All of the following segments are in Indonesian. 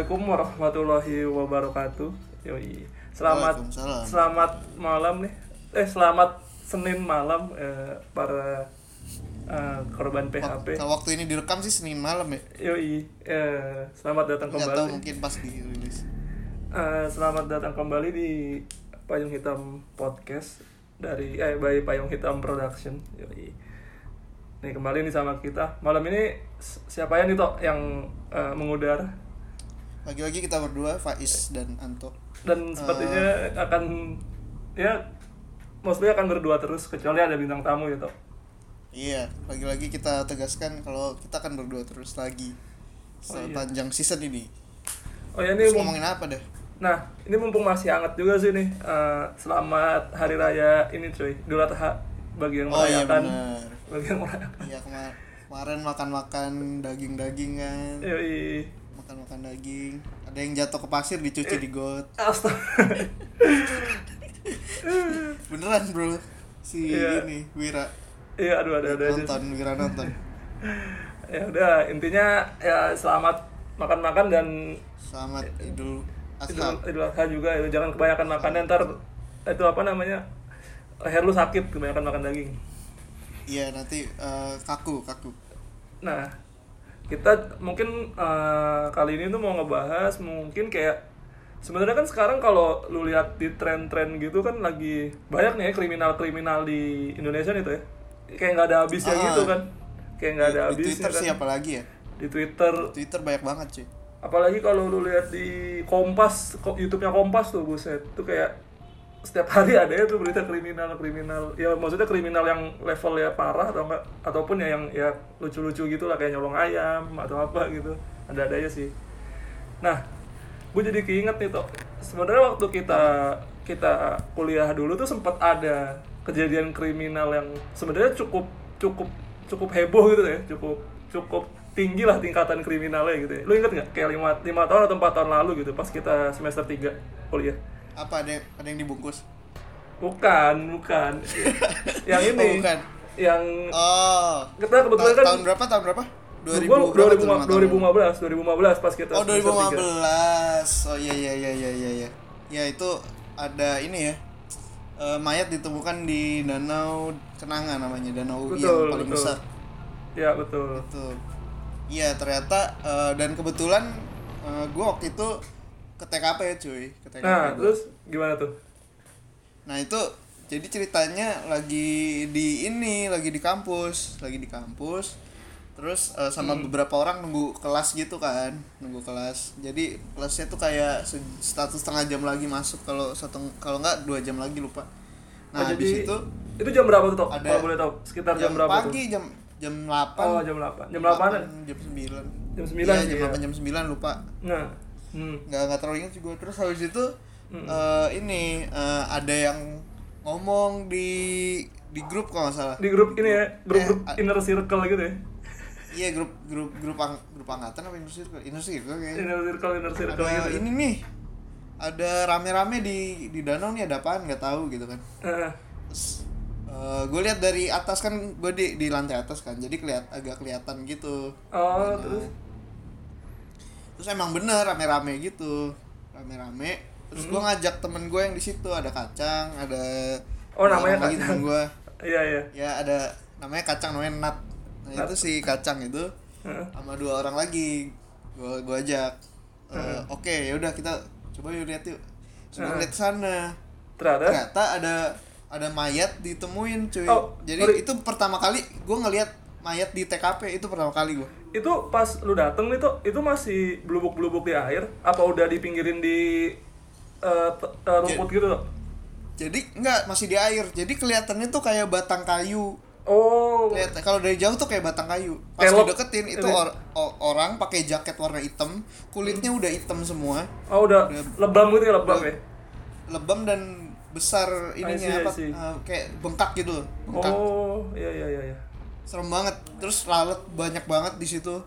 Assalamualaikum warahmatullahi wabarakatuh. Yoi. Selamat selamat malam nih. Eh selamat Senin malam eh, para eh, korban PHP. Kalau waktu ini direkam sih Senin malam ya. Yoi. Eh, selamat datang Nggak tahu kembali. mungkin pas dirilis. Eh, selamat datang kembali di Payung Hitam Podcast dari eh by Payung Hitam Production. Yoi. Nih kembali nih sama kita. Malam ini siapa ya nih Tok yang eh, mengudara? Lagi-lagi kita berdua Faiz dan Anto. dan sepertinya akan ya mostly akan berdua terus kecuali ada bintang tamu gitu Iya, lagi-lagi kita tegaskan kalau kita akan berdua terus lagi Oh, iya. sepanjang season ini. oh ya ini Terus ngomongin apa deh? nah ini mumpung masih hangat juga sih nih eh, selamat hari raya ini cuy Idul Adha bagi yang Oh iya merayakan benar. bagi yang merayakan Iya kemar kemarin makan-makan daging-daging kan. Yoi. Makan-makan daging. Ada yang jatuh ke pasir dicuci di got. Beneran bro. Si Iya. ini Wira iya aduh ada ada aja nonton, Wira nonton. ya udah intinya ya selamat makan-makan dan Selamat Idul Adha. Idul Adha juga ya jangan kebanyakan makan ntar itu apa namanya leher lu sakit kebanyakan makan daging Iya nanti eh, kaku kaku. Nah, kita mungkin eh, kali ini tuh mau ngebahas mungkin kayak sebenarnya kan sekarang kalau lu lihat di tren-tren gitu kan lagi banyak nih ya kriminal-kriminal di Indonesia nih tuh ya. Kayak nggak ada habisnya Ah. gitu kan. Kayak nggak ada di habisnya Twitter kan. sih apalagi ya? Di Twitter Twitter banyak banget cuy. apalagi kalau lu lihat di Kompas, ko- YouTube-nya Kompas tuh buset. Tuh kayak setiap hari ada ya tuh berita kriminal kriminal. Ya maksudnya kriminal yang level ya parah atau enggak ataupun ya yang ya lucu-lucu gitu lah kayak nyolong ayam atau apa gitu. Ada ada aja sih. Nah gue jadi keinget nih toh sebenarnya waktu kita kita kuliah dulu tuh sempat ada kejadian kriminal yang sebenarnya cukup cukup cukup heboh gitu ya cukup cukup tinggi lah tingkatan kriminalnya gitu ya. Lu inget nggak kayak lima lima tahun atau empat tahun lalu gitu pas kita semester 3 kuliah Apa ada ada yang dibungkus? Bukan, bukan. yang ini. Oh, bukan. Yang Oh. kita kebetulan Ta- kan tahun berapa? Tahun berapa? 2000 gua berapa tuh lima tahun? 2015, 2015 pas kita Oh, semester 2015. Oh iya iya iya iya iya iya. Ya itu ada ini ya. Eh, mayat ditemukan di Danau Kenanga namanya, danau Betul, yang paling betul. besar. Ya, betul. Itu. Iya, ternyata eh, dan kebetulan eh, gua waktu itu ke TKP ya, cuy. Ke TKP. Nah, gua. terus gimana tuh? Nah itu jadi ceritanya lagi di ini lagi di kampus, lagi di kampus. Terus eh, sama Hmm. beberapa orang nunggu kelas gitu kan, nunggu kelas. Jadi kelasnya tuh kayak se- satu setengah jam lagi masuk kalau satu kalau nggak dua jam lagi lupa. Nah Oh, habis jadi itu itu jam berapa tuh, Tok? ada- Kalau boleh tahu, sekitar jam, jam berapa pagi tuh? jam jam 8 Oh, jam 8. Jam 8 jam 9 Jam 9 iya, sih, jam ya. 8 jam 9 lupa Nah. Hmm. nggak nggak terlalu ingat juga terus habis itu Mm. eh, ini eh, ada yang ngomong di di grup kalau nggak salah Di grup ini ya, grup-grup Eh, a- inner circle gitu ya. iya grup grup grup ang, grup angkatan apa inner circle inner circle kayaknya Inner circle, inner circle ada gitu. ini nih ada rame-rame di di danau nih ada apaan nggak tahu gitu kan Heeh. terus gue lihat dari atas kan gue di di lantai atas kan jadi keliat agak kelihatan gitu Oh, Danau. terus terus emang bener rame-rame gitu rame-rame terus gue ngajak temen gue yang di situ ada kacang ada Oh, namanya lagi Kacang. temen gue iya iya. ya ada namanya kacang namanya nat nah, Nat. itu si kacang itu Heeh. sama dua orang lagi gue gue ajak Heeh. oke ya udah kita coba yuk lihat yuk coba Heeh. lihat sana Ternyata ternyata ada ada mayat ditemuin cuy Oh, jadi sorry. itu pertama kali gue ngelihat mayat di TKP itu pertama kali gue itu pas lu dateng nih tuh itu masih belubuk-belubuk di air? Apa udah dipinggirin di t- eh, rumput gitu jadi enggak masih di air. Jadi kelihatannya tuh kayak batang kayu. Oh. Lihat kalau dari jauh tuh kayak batang kayu. Pas Kayak lo- dideketin itu or- o- orang pakai jaket warna hitam kulitnya udah hitam semua. Oh udah udah- lebam gitu ya lebam ya? Lebam dan besar I see, ininya I apa see. eh, kayak bengkak gitu loh, bengkak. Oh iya iya iya iya serem banget terus lalat banyak banget di situ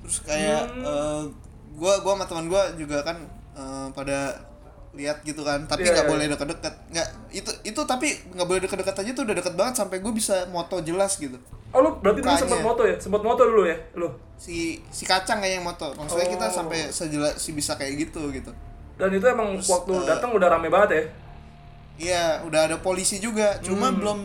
terus kayak Hmm. eh, gua gua sama teman gua juga kan eh, pada lihat gitu kan tapi Iya, nggak iya, boleh iya. deket-deket nggak itu itu tapi nggak boleh deket-deket aja tuh udah deket banget sampai gue bisa moto jelas gitu Oh lu berarti dulu Mukanya. sempat moto ya? Sempat moto dulu ya? Lu. si si kacang kayak yang moto maksudnya kita Oh. sampai sejelas si bisa kayak gitu gitu Dan itu emang waktu eh, datang udah rame banget ya? iya udah ada polisi juga cuma Hmm. belum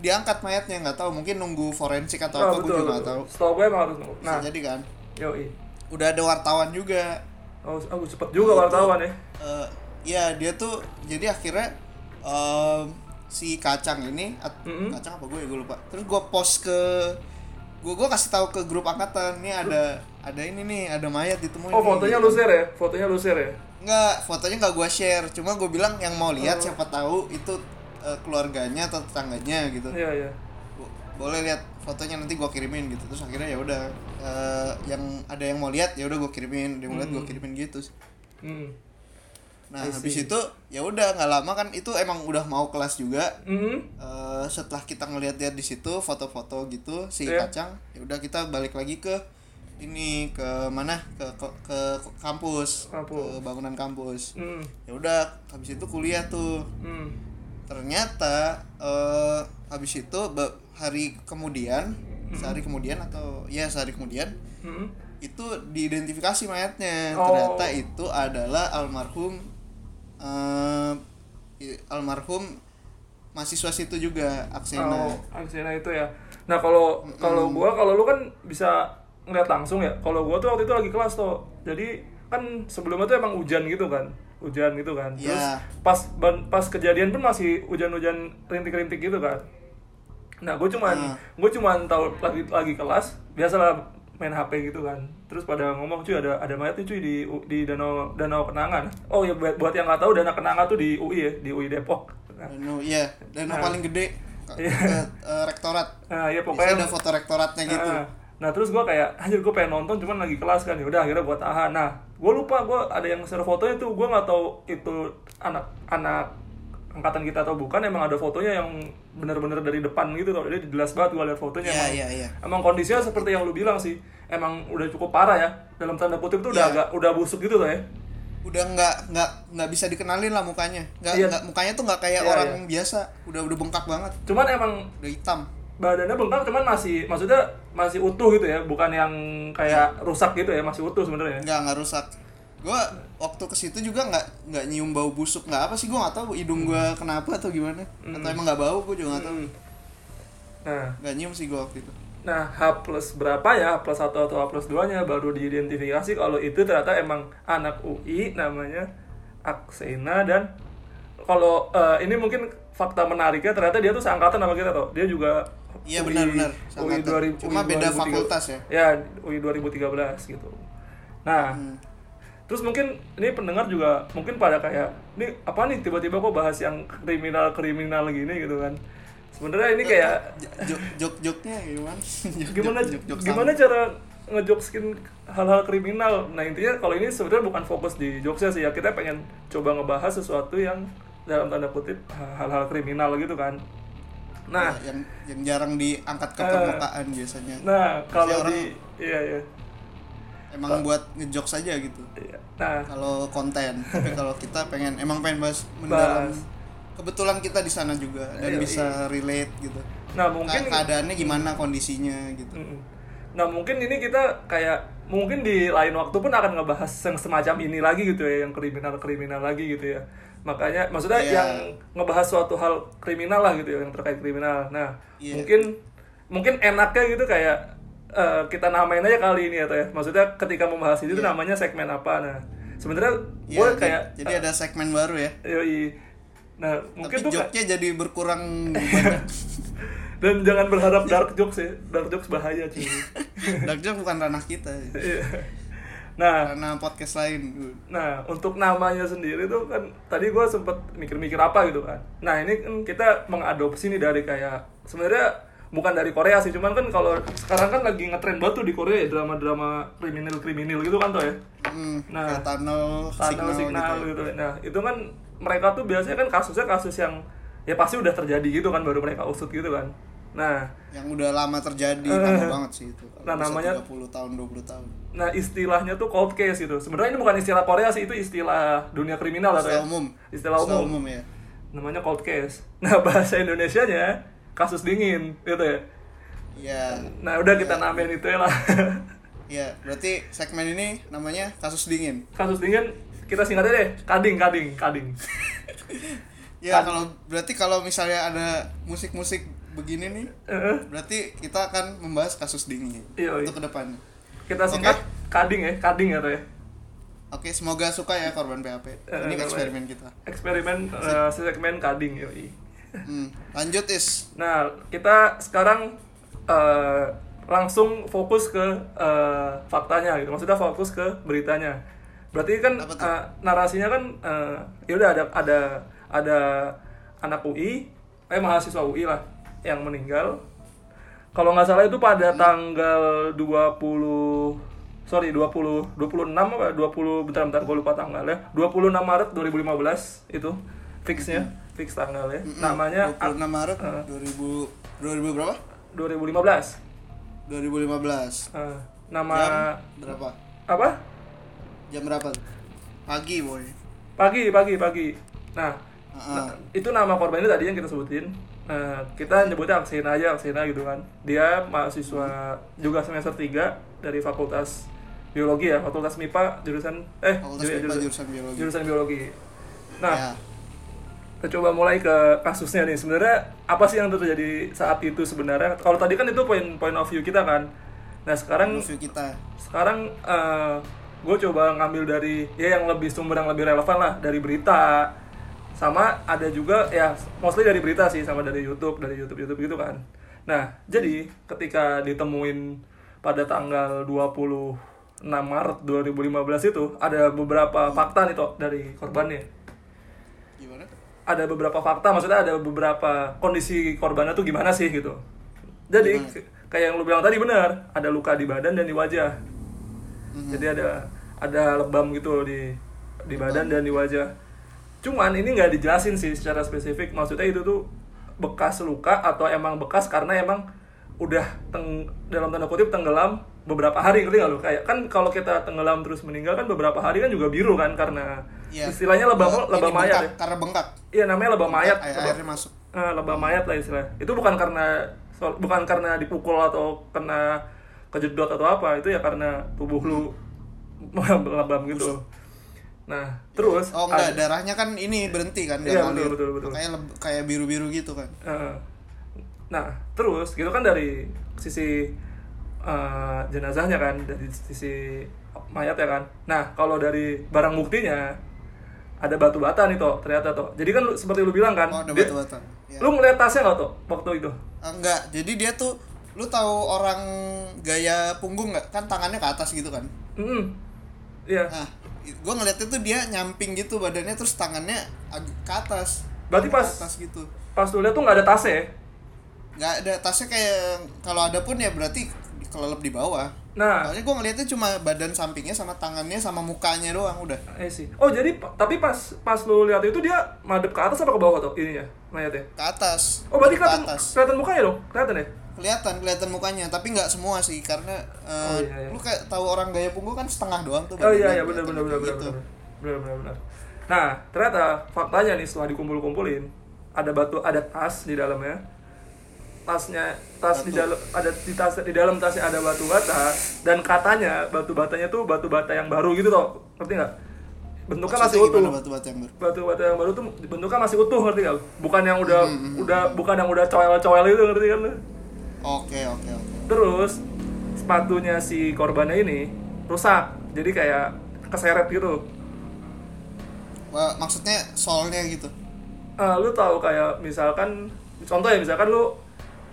diangkat mayatnya nggak tahu mungkin nunggu forensik atau Ah, apa gue juga nggak tahu Setahu gue emang harus nunggu. bisa Nah, jadi kan yoi. udah ada wartawan juga Oh, oh cepet juga wartawan ya. Eh, ya dia tuh jadi akhirnya em, si kacang ini at- Mm-mm. kacang apa gue ya gue lupa terus gue post ke gue gue kasih tahu ke grup angkatan ini ada ada ini nih ada mayat ditemuin Oh fotonya gitu. lu share ya? Fotonya lu share ya? Nggak, fotonya nggak gue share. Cuma gue bilang yang mau lihat Oh. siapa tahu itu eh, keluarganya atau tetangganya gitu. Iya iya. Bo- Boleh lihat fotonya nanti gue kirimin gitu. Terus akhirnya ya udah eh, yang ada yang mau lihat ya udah gue kirimin, dia mau lihat gue kirimin gitu. sih. Hmm. Nah, habis itu ya udah nggak lama kan itu emang udah mau kelas juga. Hmm. Eh, setelah kita ngeliat-liat di situ foto-foto gitu si Iya. kacang, ya udah kita balik lagi ke ini ke mana ke ke, ke kampus, Kampus. ke bangunan kampus. Hmm. ya udah habis itu kuliah tuh Hmm. Ternyata eh habis itu hari kemudian Hmm. sehari kemudian atau ya sehari kemudian Hmm. itu diidentifikasi mayatnya Oh. ternyata itu adalah almarhum eh i- almarhum mahasiswa situ juga Aksena Oh, Aksena itu ya. Nah kalau kalau gua kalau lu kan bisa ngeliat langsung ya. Kalau gua tuh waktu itu lagi kelas tuh. Jadi kan sebelumnya tuh emang hujan gitu kan. Hujan gitu kan. Terus Iya. pas ban- pas kejadian pun masih hujan-hujan rintik-rintik gitu kan. Nah, gue cuman Ah. gue cuman tahu lagi lagi kelas, biasalah main HP gitu kan. Terus pada ngomong cuy ada ada mayat nih cuy di di danau danau Kenangan. Oh ya buat buat yang nggak tahu danau Kenangan tuh di UI ya, di UI Depok. Nah, Danau iya danau Nah. paling gede Iya. ke, eh, rektorat nah ya pokoknya ada foto rektoratnya gitu Nah, nah terus gue kayak anjir gue pengen nonton cuman lagi kelas kan ya udah akhirnya gue tahan. Nah gue lupa gue ada yang share fotonya tuh gue nggak tahu itu anak anak angkatan kita atau bukan emang ada fotonya yang bener-bener dari depan gitu loh jadi jelas banget gue lihat fotonya Iya, emang, iya, iya. emang kondisinya seperti yang lu bilang sih emang udah cukup parah ya dalam tanda kutip tuh udah Iya. agak udah busuk gitu tuh ya. Udah nggak nggak nggak bisa dikenalin lah mukanya. Nggak nggak mukanya tuh nggak kayak Iya, orang iya. biasa. Udah udah bengkak banget. Cuman emang udah hitam badannya bengkak cuman masih maksudnya masih utuh gitu ya bukan yang kayak rusak gitu ya masih utuh sebenarnya. Nggak nggak rusak. Gua waktu ke situ juga nggak nggak nyium bau busuk nggak apa sih gua nggak tahu hidung gua kenapa atau gimana. Atau emang nggak bau gua juga nggak tahu. Hmm. nah. Nggak nyium sih gua waktu itu. Nah, H plus berapa ya? H plus 1 atau H plus 2-nya baru diidentifikasi kalau itu ternyata emang anak UI namanya Aksena dan kalau eh, ini mungkin fakta menariknya ternyata dia tuh seangkatan sama kita tuh. Dia juga Iya, UI benar-benar, UI seangkatan. 2000 Cuma UI beda 2003. fakultas ya? Ya, UI 2013 gitu. Nah, Hmm. Terus mungkin ini pendengar juga mungkin pada kayak ini apa nih tiba-tiba kok bahas yang kriminal-kriminal gini gitu kan. Sebenarnya ini kayak jok jok joknya gimana gimana jok- jok- gimana cara ngejokeskin hal-hal kriminal nah intinya kalau ini sebenarnya bukan fokus di jokesnya sih ya kita pengen coba ngebahas sesuatu yang dalam tanda kutip hal-hal kriminal gitu kan nah yang yang jarang diangkat ke Eh. permukaan biasanya nah kalau orang- di iya iya emang buat ngejok saja gitu iya. nah kalau konten tapi kalau kita pengen emang pengen bahas mendalam Bahas. kebetulan kita di sana juga dan Iya, bisa relate gitu nah mungkin Ka- keadaannya gimana kondisinya gitu. Nah mungkin ini kita kayak mungkin di lain waktu pun akan ngebahas yang semacam ini lagi gitu ya, yang kriminal-kriminal lagi gitu ya. Makanya maksudnya Iya. yang ngebahas suatu hal kriminal lah gitu ya, yang terkait kriminal. Nah Iya. mungkin mungkin enaknya gitu kayak eh, kita namain aja kali ini atau ya. Maksudnya ketika membahas itu tuh Iya. namanya segmen apa. Nah sebenarnya Ya, gue j- kayak jadi ada segmen baru ya yoi. Nah mungkin tapi kayak- joknya jadi berkurang dan jangan berharap dark jokes ya, dark jokes bahaya cuy. dark joke bukan ranah kita Iya. Nah karena podcast lain Nah, untuk namanya sendiri tuh kan tadi gue sempet mikir-mikir apa gitu kan. Nah, ini kan kita mengadopsi nih dari kayak sebenarnya bukan dari Korea sih, cuman kan kalau sekarang kan lagi ngetren banget tuh di Korea ya drama-drama kriminal-kriminal gitu kan tuh ya. hmm, Nah, tunnel, Tunnel signal, signal gitu, gitu. Nah, itu kan mereka tuh biasanya kan kasusnya kasus yang ya pasti udah terjadi gitu kan baru mereka usut gitu kan. Nah, yang udah lama terjadi lama banget sih itu Nah, namanya- 30 tahun 20 tahun nah istilahnya tuh cold case gitu. Sebenarnya ini bukan istilah Korea sih, itu istilah dunia kriminal atau ya. istilah umum. Istilah umum. ya namanya cold case. Nah bahasa Indonesianya kasus dingin gitu ya? Ya nah udah kita namain itu ya lah. Ya berarti segmen ini namanya kasus dingin. Kasus dingin kita singkat aja deh. Kading kading kading. Ya kalau berarti kalau misalnya ada musik-musik begini nih Eh, berarti kita akan membahas kasus dingin Iya, iya. untuk ke depannya kita singkat kading ya kading ya tuh ya? Oke semoga suka ya korban PHP Eh, ini eh, eksperimen kita. Eksperimen eh, segmen kading yoi. Hmm, lanjut is. Nah, kita sekarang eh, langsung fokus ke eh, faktanya gitu. Maksudnya fokus ke beritanya. Berarti kan eh, narasinya kan eh, ya udah ada ada ada anak UI, eh mahasiswa UI lah yang meninggal. Kalau nggak salah itu pada tanggal 20 sorry 20 26 apa? 20 bentar bentar gue lupa tanggalnya 26 Maret 2015 itu fixnya fix tanggalnya. Namanya 26 Maret Eh. 2000 2000 berapa? 2015 2015 Eh, nama jam berapa? Apa? Jam berapa? Pagi boy. Pagi pagi pagi. Nah, Heeh. nah, itu nama korban itu tadi yang kita sebutin Nah, kita nyebutnya Aksena aja Aksena gitu kan. Dia mahasiswa juga semester 3 dari fakultas biologi ya fakultas MIPA jurusan eh Fakultas ju- MIPA, jurusan biologi. jurusan biologi. Nah ya. kita coba mulai ke kasusnya nih. Sebenarnya apa sih yang terjadi saat itu sebenarnya? Kalau tadi kan itu point point of view kita kan. Nah sekarang kita. sekarang gue coba ngambil dari ya yang lebih sumber yang lebih relevan lah dari berita sama ada juga ya mostly dari berita sih sama dari YouTube dari YouTube YouTube gitu kan. Nah jadi ketika ditemuin pada tanggal 26 Maret 2015 itu ada beberapa fakta nih toh dari korbannya. Gimana ada beberapa fakta maksudnya ada beberapa kondisi korbannya tuh gimana sih gitu. Jadi Gimana? kayak yang lu bilang tadi benar ada luka di badan dan di wajah. Jadi ada ada lebam gitu di di badan dan di wajah cuman ini nggak dijelasin sih secara spesifik maksudnya itu tuh bekas luka atau emang bekas karena emang udah teng dalam tanda kutip tenggelam beberapa hari ngerti nggak kayak kan kalau kita tenggelam terus meninggal kan beberapa hari kan juga biru kan karena Iya. istilahnya lebam lebam mayat bengkak, ya. karena bengkak Iya namanya lebam mayat. air, Lebam- airnya masuk Eh, lebam mayat lah istilah. Itu bukan karena soal- bukan karena dipukul atau kena kejedot atau apa. Itu ya karena tubuh lu lebam gitu. Nah, terus oh enggak ada- darahnya kan ini berhenti kan Iya, betul, betul, betul. Kayak biru biru gitu kan eh, nah, terus gitu kan dari sisi eh, jenazahnya kan dari sisi mayat ya kan. Nah, kalau dari barang buktinya ada batu bata nih toh ternyata toh. Jadi kan lu, seperti lu bilang kan. oh ada dia- batu bata ya. Lu ngeliat tasnya nggak tuh waktu itu? Ah, enggak jadi dia tuh lu tahu orang gaya punggung nggak kan tangannya ke atas gitu kan Hmm. Iya. nah gue ngeliatnya tuh dia nyamping gitu badannya terus tangannya ag- ke atas Berarti Ke pas atas gitu pas lu lihat tuh nggak ada tasnya. ya? nggak ada tasnya kayak kalau ada pun ya berarti kelelep di bawah Nah, soalnya gue ngeliatnya cuma badan sampingnya sama tangannya sama mukanya doang udah eh sih. Oh, jadi tapi pas pas lu lihat itu dia madep ke atas apa ke bawah tuh ininya mayatnya? ke atas Oh, berarti ke kelihatan atas kelihatan mukanya dong? Kelihatan ya? Kelihatan kelihatan mukanya tapi nggak semua sih karena eh, Oh, iya, iya. lu kayak tahu orang gaya punggung kan setengah doang tuh Oh iya iya benar benar benar gitu. benar. Benar benar. Nah, ternyata faktanya nih setelah dikumpul-kumpulin ada batu ada tas di dalamnya. Tasnya tas di Batu. dalam ada di tas di dalam tasnya ada batu bata dan katanya batu batanya tuh batu bata yang baru gitu toh. Ngerti nggak? Bentuknya masih Maksudnya utuh. gimana batu-batu yang baru batu bata yang baru tuh bentuknya masih utuh ngerti gak? lu? Bukan yang udah Hmm, udah bukan yang udah coel-coel itu ngerti kan oke oke oke Terus sepatunya si korbannya ini rusak. Jadi kayak keseret gitu. Wah, maksudnya soalnya gitu Eh, lu tahu kayak misalkan contoh ya misalkan lu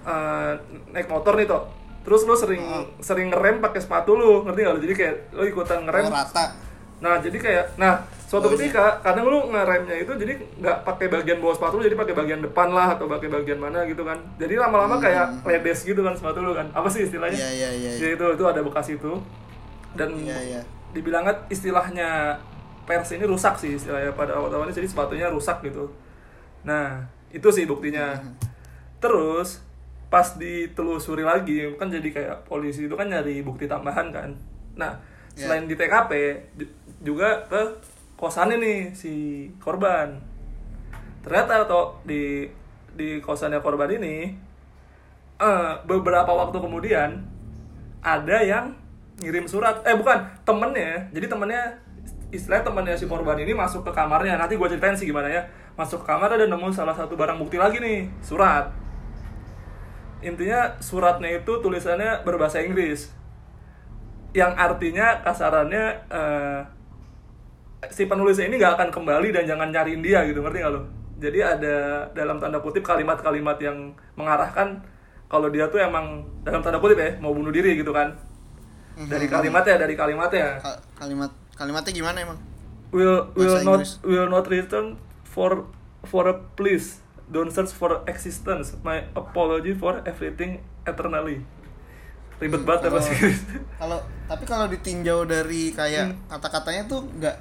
eh, naik motor nih toh. Terus lu sering Hmm. sering ngerem pakai sepatu lu, ngerti gak lu? Jadi kayak lu ikutan ngerem. oh, rata Nah, jadi kayak nah, suatu Oh, iya. ketika kadang lu ngeremnya itu jadi nggak pakai bagian bawah sepatu lu, jadi pakai bagian depan lah atau pakai bagian mana gitu kan. Jadi lama-lama kayak ledes gitu kan sepatu lu kan. Apa sih istilahnya? Hmm. iya iya iya Ya itu itu ada bekas itu. Dan iya iya dibilangnya istilahnya pers ini rusak sih istilahnya pada awal-awalnya jadi sepatunya rusak gitu. Nah, itu sih buktinya. Hmm. Terus pas ditelusuri lagi kan jadi kayak polisi itu kan nyari bukti tambahan kan. Nah, Ya. selain di TKP juga ke kosannya nih si korban. ternyata atau di di kosannya korban ini eh, beberapa waktu kemudian ada yang ngirim surat. Eh bukan temennya. Jadi temennya istilah temennya si korban ini masuk ke kamarnya. Nanti gue ceritain sih gimana ya. Masuk ke kamar dan nemu salah satu barang bukti lagi nih surat. Intinya suratnya itu tulisannya berbahasa Inggris. Yang artinya kasarannya eh, si penulisnya ini nggak akan kembali dan jangan nyariin dia gitu ngerti nggak lo? Jadi ada dalam tanda kutip kalimat-kalimat yang mengarahkan kalau dia tuh emang dalam tanda kutip ya mau bunuh diri gitu kan. Dari kalimatnya dari kalimatnya. Ka- kalimat kalimatnya gimana emang? Will will Bahasa not Inggris. will not return for for a please. Don't search for existence. My apology for everything eternally. Ribet banget ya kalau- bahasa Inggris. kalau tapi kalau ditinjau dari kayak kata-katanya tuh nggak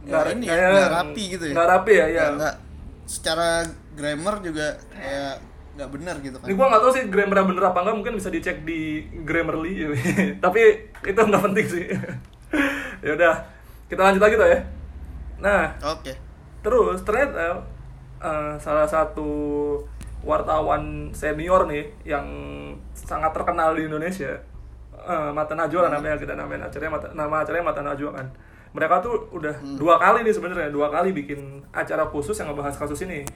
nggak ini ya nggak rapi gitu ya nggak rapi ya, ya. Nggak- secara grammar juga kayak nggak benar gitu kan Ini gua nggak tahu sih grammar bener apa enggak, mungkin bisa dicek di Grammarly. Tapi itu nggak penting sih. ya udah, kita lanjut lagi tuh ya. Nah, oke terus ternyata eh, salah satu wartawan senior nih yang sangat terkenal di Indonesia, eh, Mata Najwa lah namanya kita namain acaranya Mata, nama acaranya Mata Najwa kan. Mereka tuh udah dua kali nih sebenarnya dua kali bikin acara khusus yang ngebahas kasus ini.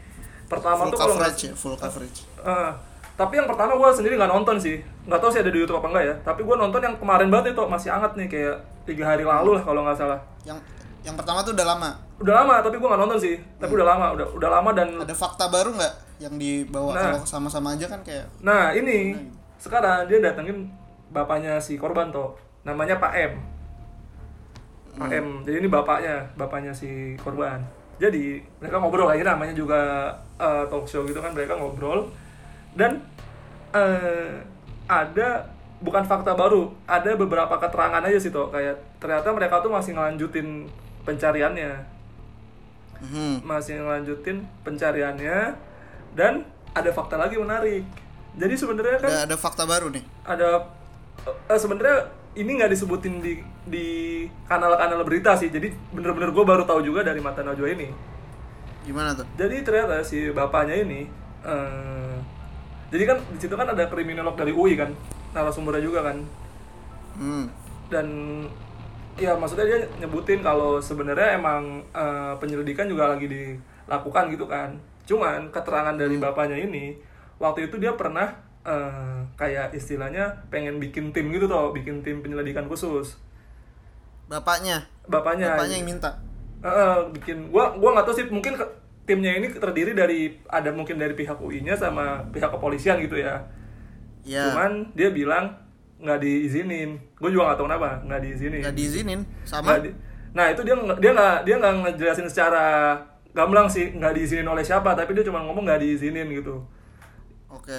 Pertama full tuh kalau coverage ya full coverage. Eh, tapi yang pertama gue sendiri nggak nonton sih. Nggak tahu sih ada di YouTube apa enggak ya. Tapi gue nonton yang kemarin banget itu masih hangat nih kayak tiga hari lalu lah kalau nggak salah. Yang yang pertama tuh udah lama? Udah lama tapi gue nggak nonton sih. Tapi udah lama udah udah lama dan ada fakta baru nggak? Yang dibawa Nah. kalau sama-sama aja kan kayak nah ini. Sekarang dia datengin bapaknya si korban toh. Namanya Pak M Pak M. Jadi ini bapaknya bapaknya si korban. Jadi mereka ngobrol. Aja namanya juga eh, talk show gitu kan mereka ngobrol. Dan eh, ada bukan fakta baru ada beberapa keterangan aja sih toh kayak ternyata mereka tuh masih ngelanjutin pencariannya. Hmm, masih ngelanjutin pencariannya dan ada fakta lagi menarik. Jadi sebenarnya kan ada ada fakta baru nih. Ada eh, sebenarnya ini nggak disebutin di di kanal-kanal berita sih. Jadi bener-bener gue baru tahu juga dari mata najwa ini. Gimana tuh? Jadi ternyata si bapaknya ini eh, jadi kan di situ kan ada kriminolog dari UI kan narasumbernya juga kan. Hmm, dan ya maksudnya dia nyebutin kalau sebenarnya emang eh, penyelidikan juga lagi dilakukan gitu kan. Cuman keterangan dari bapaknya ini waktu itu dia pernah eh, kayak istilahnya pengen bikin tim gitu toh bikin tim penyelidikan khusus. Bapaknya? Bapaknya. Bapaknya yang minta? Eh, bikin. Gua gua nggak tahu sih mungkin ke- timnya ini terdiri dari ada mungkin dari pihak UI-nya sama pihak kepolisian gitu ya. Ya cuman dia bilang nggak diizinin. Gue juga nggak tahu kenapa nggak diizinin. Nggak diizinin? Sama? Nggak di- nah itu dia dia nggak dia nggak ngejelasin secara gamblang sih nggak diizinin oleh siapa tapi dia cuma ngomong nggak diizinin gitu. Oke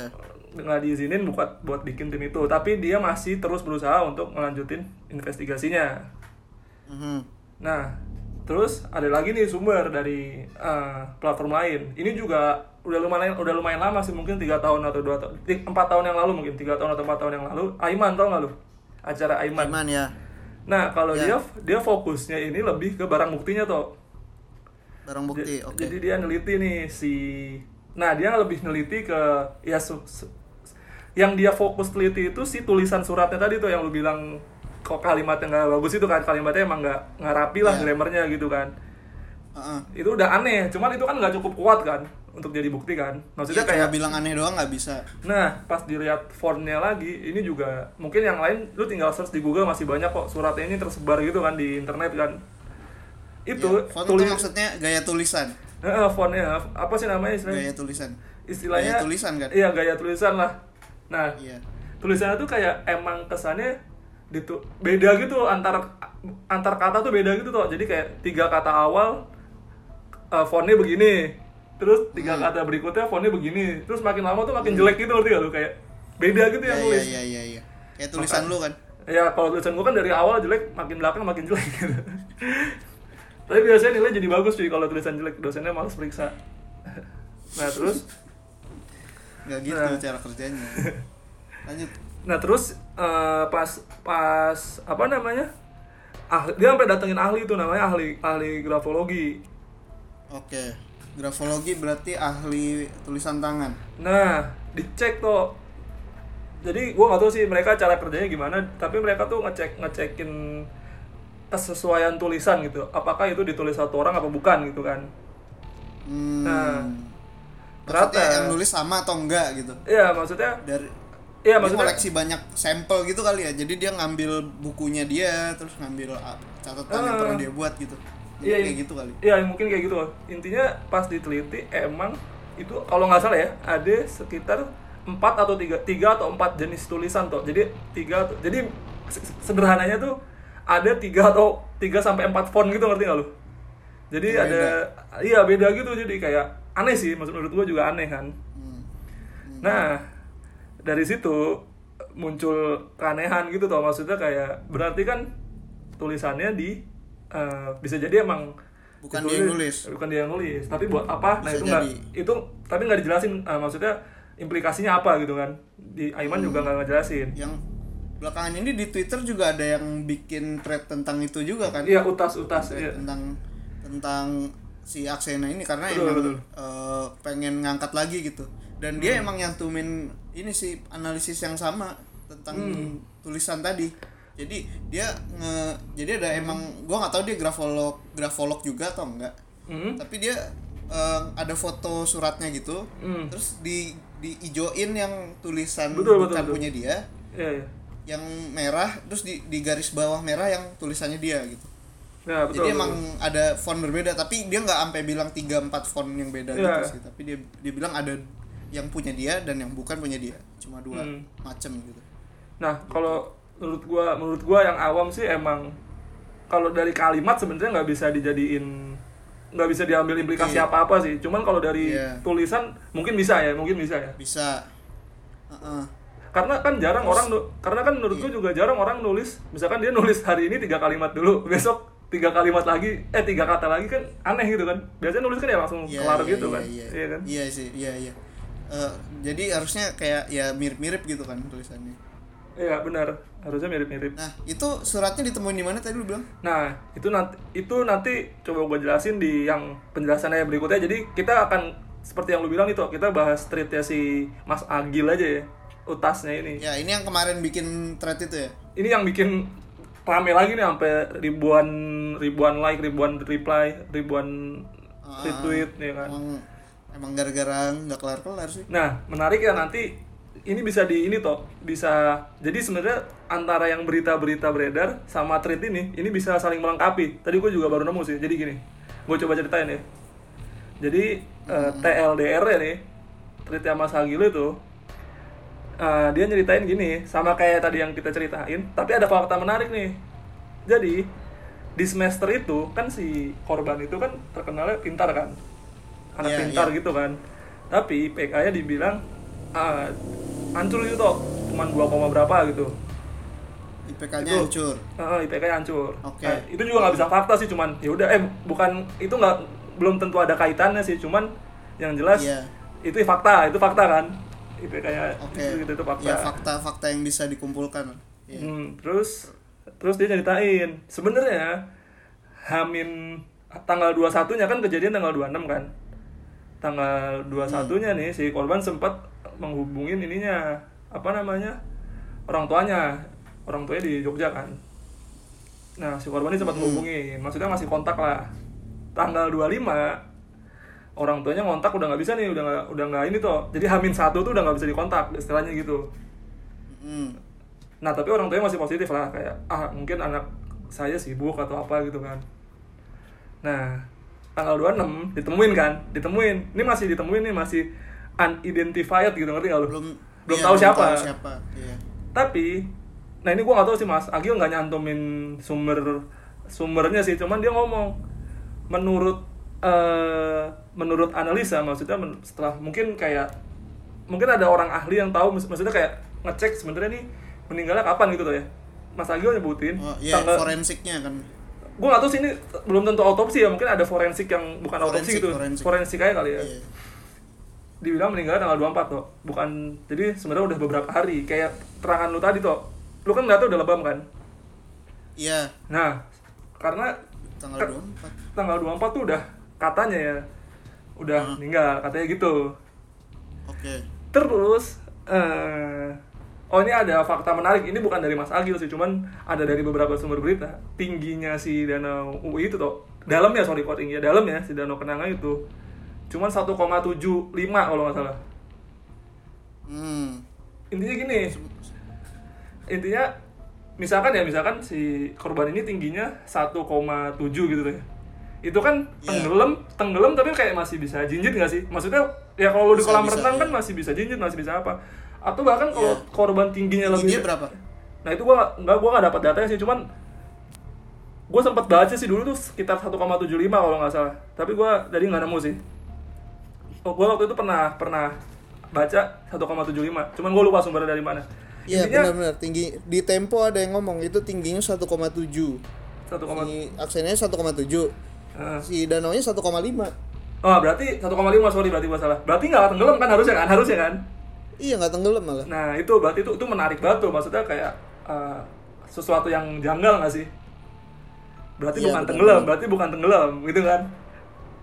nggak diizinin buat buat bikin tim itu. Tapi dia masih terus berusaha untuk melanjutin investigasinya. Mhm. nah terus ada lagi nih sumber dari eh, platform lain. Ini juga udah lumayan udah lumayan lama sih mungkin tiga tahun atau dua tahun ti- empat tahun yang lalu mungkin tiga tahun atau empat tahun yang lalu. Aiman tau nggak lu? Acara Aiman. Iman ya. Nah, kalau Ya. dia dia fokusnya ini lebih ke barang buktinya toh. barang bukti oke. Jadi dia neliti nih si Nah, dia lebih neliti ke ya su- su- yang dia fokus teliti itu si tulisan suratnya tadi tuh yang lu bilang kok kalimatnya nggak bagus itu kan kalimatnya emang nggak nggak rapi lah Ya. grammarnya gitu kan Heeh. itu udah aneh cuman itu kan nggak cukup kuat kan untuk jadi bukti kan maksudnya Iya, kayak bilang aneh doang nggak bisa Nah, pas dilihat fontnya lagi, ini juga mungkin yang lain lu tinggal search di Google masih banyak kok suratnya ini tersebar gitu kan di internet kan. Itu Ya, font tulis itu maksudnya gaya tulisan Heeh, fontnya apa sih namanya istilahnya? gaya tulisan Istilahnya gaya tulisan kan Iya, gaya tulisan lah. Nah, iya tulisannya tuh kayak emang kesannya ditu beda gitu antar antar kata tuh beda gitu tuh. Jadi kayak tiga kata awal eh, fontnya begini, terus tiga Hmm. kata berikutnya fontnya begini, terus makin lama tuh makin jelek gitu ngerti gak lu kayak beda gitu iya yang iya nulis. iya iya iya kayak tulisan lu kan Ya kalau tulisan gua kan dari awal jelek, makin belakang makin jelek gitu. Tapi biasanya nilai jadi bagus cuy kalau tulisan jelek, dosennya malas periksa. Nah terus, nggak gitu Nah. cara kerjanya lanjut nah terus eh, pas pas apa namanya? Ah, dia sampai datengin ahli itu namanya ahli ahli grafologi. oke grafologi berarti ahli tulisan tangan Nah, dicek tuh. Jadi gua nggak tahu sih mereka cara kerjanya gimana, tapi mereka tuh ngecek ngecekin kesesuaian tulisan gitu. Apakah itu ditulis satu orang apa bukan gitu kan? hmm. Nah, ternyata- yang nulis sama atau enggak gitu Iya, maksudnya dari iya maksudnya koleksi banyak sampel gitu kali ya jadi dia ngambil bukunya dia terus ngambil ah, catatan yang Ah. pernah dia buat gitu Jadi Iya, kayak iya. gitu kali Iya, mungkin kayak gitu. Intinya pas diteliti emang itu kalau nggak salah ya ada sekitar empat atau tiga tiga atau empat jenis tulisan tuh. Jadi tiga atau- jadi se- sederhananya tuh ada tiga atau tiga sampai empat font gitu ngerti nggak lu? Jadi Yang ada iya beda gitu jadi kayak aneh sih maksud menurut gua juga aneh kan. Hmm. Nah, dari situ muncul keanehan gitu toh maksudnya kayak berarti kan tulisannya di eh, bisa jadi emang Bukan ditulis- dia yang nulis. bukan dia yang nulis tapi buat apa nah Bisa itu nggak itu tapi nggak dijelasin eh, maksudnya implikasinya apa gitu kan di Aiman juga Hmm. nggak ngejelasin yang belakangan ini di Twitter juga ada yang bikin thread tentang itu juga kan iya utas utas iya. tentang tentang si Aksena ini karena Betul, emang betul. eh, pengen ngangkat lagi gitu dan Hmm. dia emang nyantumin ini sih analisis yang sama tentang Hmm. tulisan tadi jadi dia nge jadi ada emang gua nggak tahu dia grafolog grafolog juga atau enggak Hmm. tapi dia eh, ada foto suratnya gitu Hmm. terus di diijoin yang tulisan Betul, betul, bukan betul. punya dia iya iya yang merah terus di di garis bawah merah yang tulisannya dia gitu nah betul jadi betul. emang ada font berbeda tapi dia nggak sampai bilang 3 4 font yang beda Iya. gitu sih tapi dia dia bilang ada yang punya dia dan yang bukan punya dia cuma dua Hmm. macam gitu Nah, kalau menurut gua menurut gua yang awam sih emang kalau dari kalimat sebenarnya nggak bisa dijadiin nggak bisa diambil implikasi Iya. apa-apa sih. Cuman kalau dari Iya. tulisan mungkin bisa ya, mungkin bisa ya. bisa Heeh. Karena kan jarang orang nu- karena kan menurut gua juga jarang orang nulis, misalkan dia nulis hari ini tiga kalimat dulu, besok tiga kalimat lagi, eh tiga kata lagi kan aneh gitu kan. Biasanya nulis kan ya langsung Iya, kelar iya, gitu iya, kan. iya. Iya kan? iya sih iya iya Eh, jadi harusnya kayak ya mirip-mirip gitu kan tulisannya Iya, benar. Harusnya mirip-mirip. nah itu suratnya ditemuin di mana tadi lu bilang Nah, itu nanti itu nanti coba gue jelasin di yang penjelasannya berikutnya. Jadi kita akan seperti yang lu bilang itu, kita bahas tweetnya si Mas Agil aja ya, utasnya ini. ya ini yang kemarin bikin thread itu ya Ini yang bikin rame lagi nih sampai ribuan ribuan like, ribuan reply, ribuan Ah, retweet ya kan. emang emang gara-gara nggak kelar-kelar sih Nah, menarik ya nanti ini bisa di ini toh bisa jadi sebenarnya antara yang berita-berita beredar sama tweet ini ini bisa saling melengkapi. Tadi gue juga baru nemu sih. Jadi gini, gue coba ceritain ya. Jadi eh, TLDR ya nih, tweetnya Mas Hagil itu eh, dia nyeritain gini, sama kayak tadi yang kita ceritain, tapi ada fakta menarik nih. Jadi di semester itu kan si korban itu kan terkenalnya pintar kan, anak Iya, pintar iya. gitu kan. Tapi PK-nya dibilang ah, hancur itu toh, cuman 2, koma berapa gitu. IPK-nya Itu- hancur Heeh, IPK-nya hancur. Oke. Nah, itu juga nggak bisa fakta sih, cuman ya udah eh bukan itu nggak belum tentu ada kaitannya sih, cuman yang jelas Iya. itu fakta, itu fakta kan. IPK-nya oke itu, itu, itu fakta. ya fakta-fakta yang bisa dikumpulkan Iya. Hmm, terus terus dia ceritain sebenarnya Hamin tanggal 21-nya kan kejadian tanggal 26 kan. Tanggal 21-nya nih si korban sempat menghubungin ininya apa namanya? orang tuanya. Orang tuanya di Jogja kan. Nah, si korban ini sempat menghubungi, maksudnya masih kontak lah. Tanggal 25 orang tuanya ngontak udah nggak bisa nih, udah nggak udah nggak ini tuh. Jadi Hamin satu tuh udah nggak bisa dikontak, istilahnya gitu. Hmm. Nah tapi orang tuanya masih positif lah kayak ah mungkin anak saya sibuk atau apa gitu kan. Nah tanggal 26 ditemuin kan, ditemuin. Ini masih ditemuin nih masih unidentified gitu ngerti gak lu? belum belum iya, tahu siapa. tahu siapa iya Tapi nah ini gua nggak tahu sih mas, Agil nggak nyantumin sumber sumbernya sih, cuman dia ngomong menurut eh menurut analisa maksudnya men- setelah mungkin kayak mungkin ada orang ahli yang tahu mak- maksudnya kayak ngecek sebenarnya nih meninggalnya kapan gitu tuh ya. Mas Agil nyebutin oh iya tanggal forensiknya kan. Gue gak tahu sih ini belum tentu autopsi ya mungkin ada forensik yang bukan autopsi Forensik, gitu. forensik. forensik aja kali ya. Iya. Dibilang meninggal tanggal 24 tuh bukan jadi sebenarnya udah beberapa hari kayak terangan lu tadi tuh lu kan nggak tahu udah lebam kan? Iya. Nah karena tanggal Kan- 24 tanggal 24 tuh udah katanya ya. Udah meninggal katanya gitu. Oke. Terus eh oh ini ada fakta menarik. Ini bukan dari Mas Agil sih cuman ada dari beberapa sumber berita. Tingginya si danau UI itu tuh dalamnya sorry kok tingginya? Dalamnya si danau Kenanga itu cuman 1,75 kalau nggak salah. Hmm. Intinya gini intinya misalkan ya misalkan si korban ini tingginya 1,7 gitu deh itu kan Iya. tenggelam tenggelam tapi kayak masih bisa jinjit nggak sih? Maksudnya ya kalau lu di kolam bisa, renang kan masih bisa jinjit masih bisa apa. Atau bahkan kalau Iya. korban tingginya lebih tingginya berapa? Nah itu gua nggak- gua nggak dapat datanya sih cuman gua sempat baca sih dulu tuh sekitar 1,75 kalau nggak salah. Tapi gua jadi nggak nemu sih. Oh, gua waktu itu pernah pernah baca 1,75 cuman gua lupa sumbernya dari mana. Iya benar-benar. Tinggi di Tempo ada yang ngomong itu tingginya 1,7 satu koma si aksennya 1,7 Eh. si danaunya 1,5 Oh, berarti 1,5 sorry berarti gua salah. Berarti nggak tenggelam kan harusnya kan? Harusnya kan? iya nggak tenggelam malah Nah, itu berarti itu itu menarik banget tuh. Maksudnya kayak eh, sesuatu yang janggal nggak sih? Berarti Iya, bukan tenggelam, benar. berarti bukan tenggelam, gitu kan?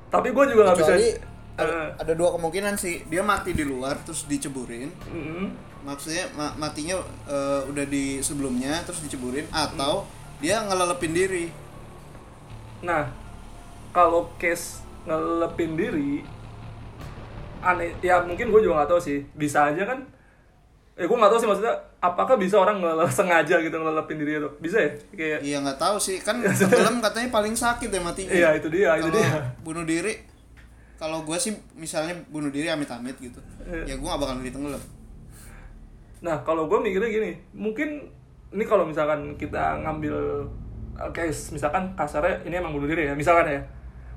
Tapi gue juga nggak bisa. kecuali Eh, ada, ada dua kemungkinan sih dia mati di luar terus diceburin mm-mm. maksudnya ma- matinya eh, udah di sebelumnya terus diceburin atau dia ngelelepin diri Nah, kalau case ngelepin diri, aneh. Ya mungkin gue juga nggak tahu sih. Bisa aja kan? Eh, gue nggak tahu sih maksudnya. Apakah bisa orang ngelele sengaja gitu ngelepin diri itu? Bisa ya? Kayak iya nggak tahu sih kan tenggelam katanya paling sakit ya matinya Iya, itu dia, itu Kalau dia. bunuh diri kalau gue sih misalnya bunuh diri amit-amit gitu Iya. ya gue gak bakal jadi tenggelam Nah, kalau gue mikirnya gini, mungkin ini kalau misalkan kita ngambil case, misalkan kasarnya ini emang bunuh diri ya, misalkan ya.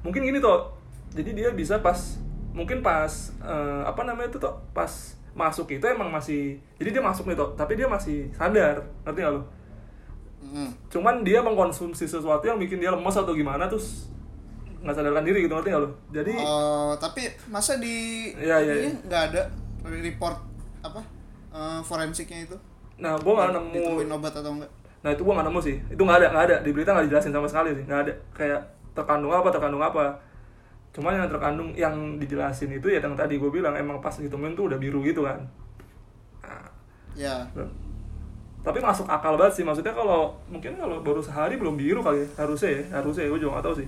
Mungkin gini tuh, jadi dia bisa pas, mungkin pas, eh, apa namanya itu tuh, pas masuk itu emang masih, jadi dia masuk nih tuh, tapi dia masih sadar, ngerti gak lo? Mm. Cuman dia mengkonsumsi sesuatu yang bikin dia lemes atau gimana, terus nggak sadarkan diri gitu, ngerti gak lo? Jadi, Oh, tapi masa di Iya, iya, ini iya. nggak ada report apa eh, forensiknya itu nah gue nggak nemu obat atau enggak Nah itu gua nggak nemu sih, itu nggak ada, nggak ada di berita nggak dijelasin sama sekali sih, nggak ada kayak terkandung apa, terkandung apa. Cuman yang terkandung yang dijelasin itu ya yang tadi gue bilang emang pas ditemuin tuh udah biru gitu kan. Nah, ya tapi masuk akal banget sih, maksudnya kalau mungkin kalau baru sehari belum biru kali ya, harusnya ya, harusnya ya, gue juga nggak tahu sih.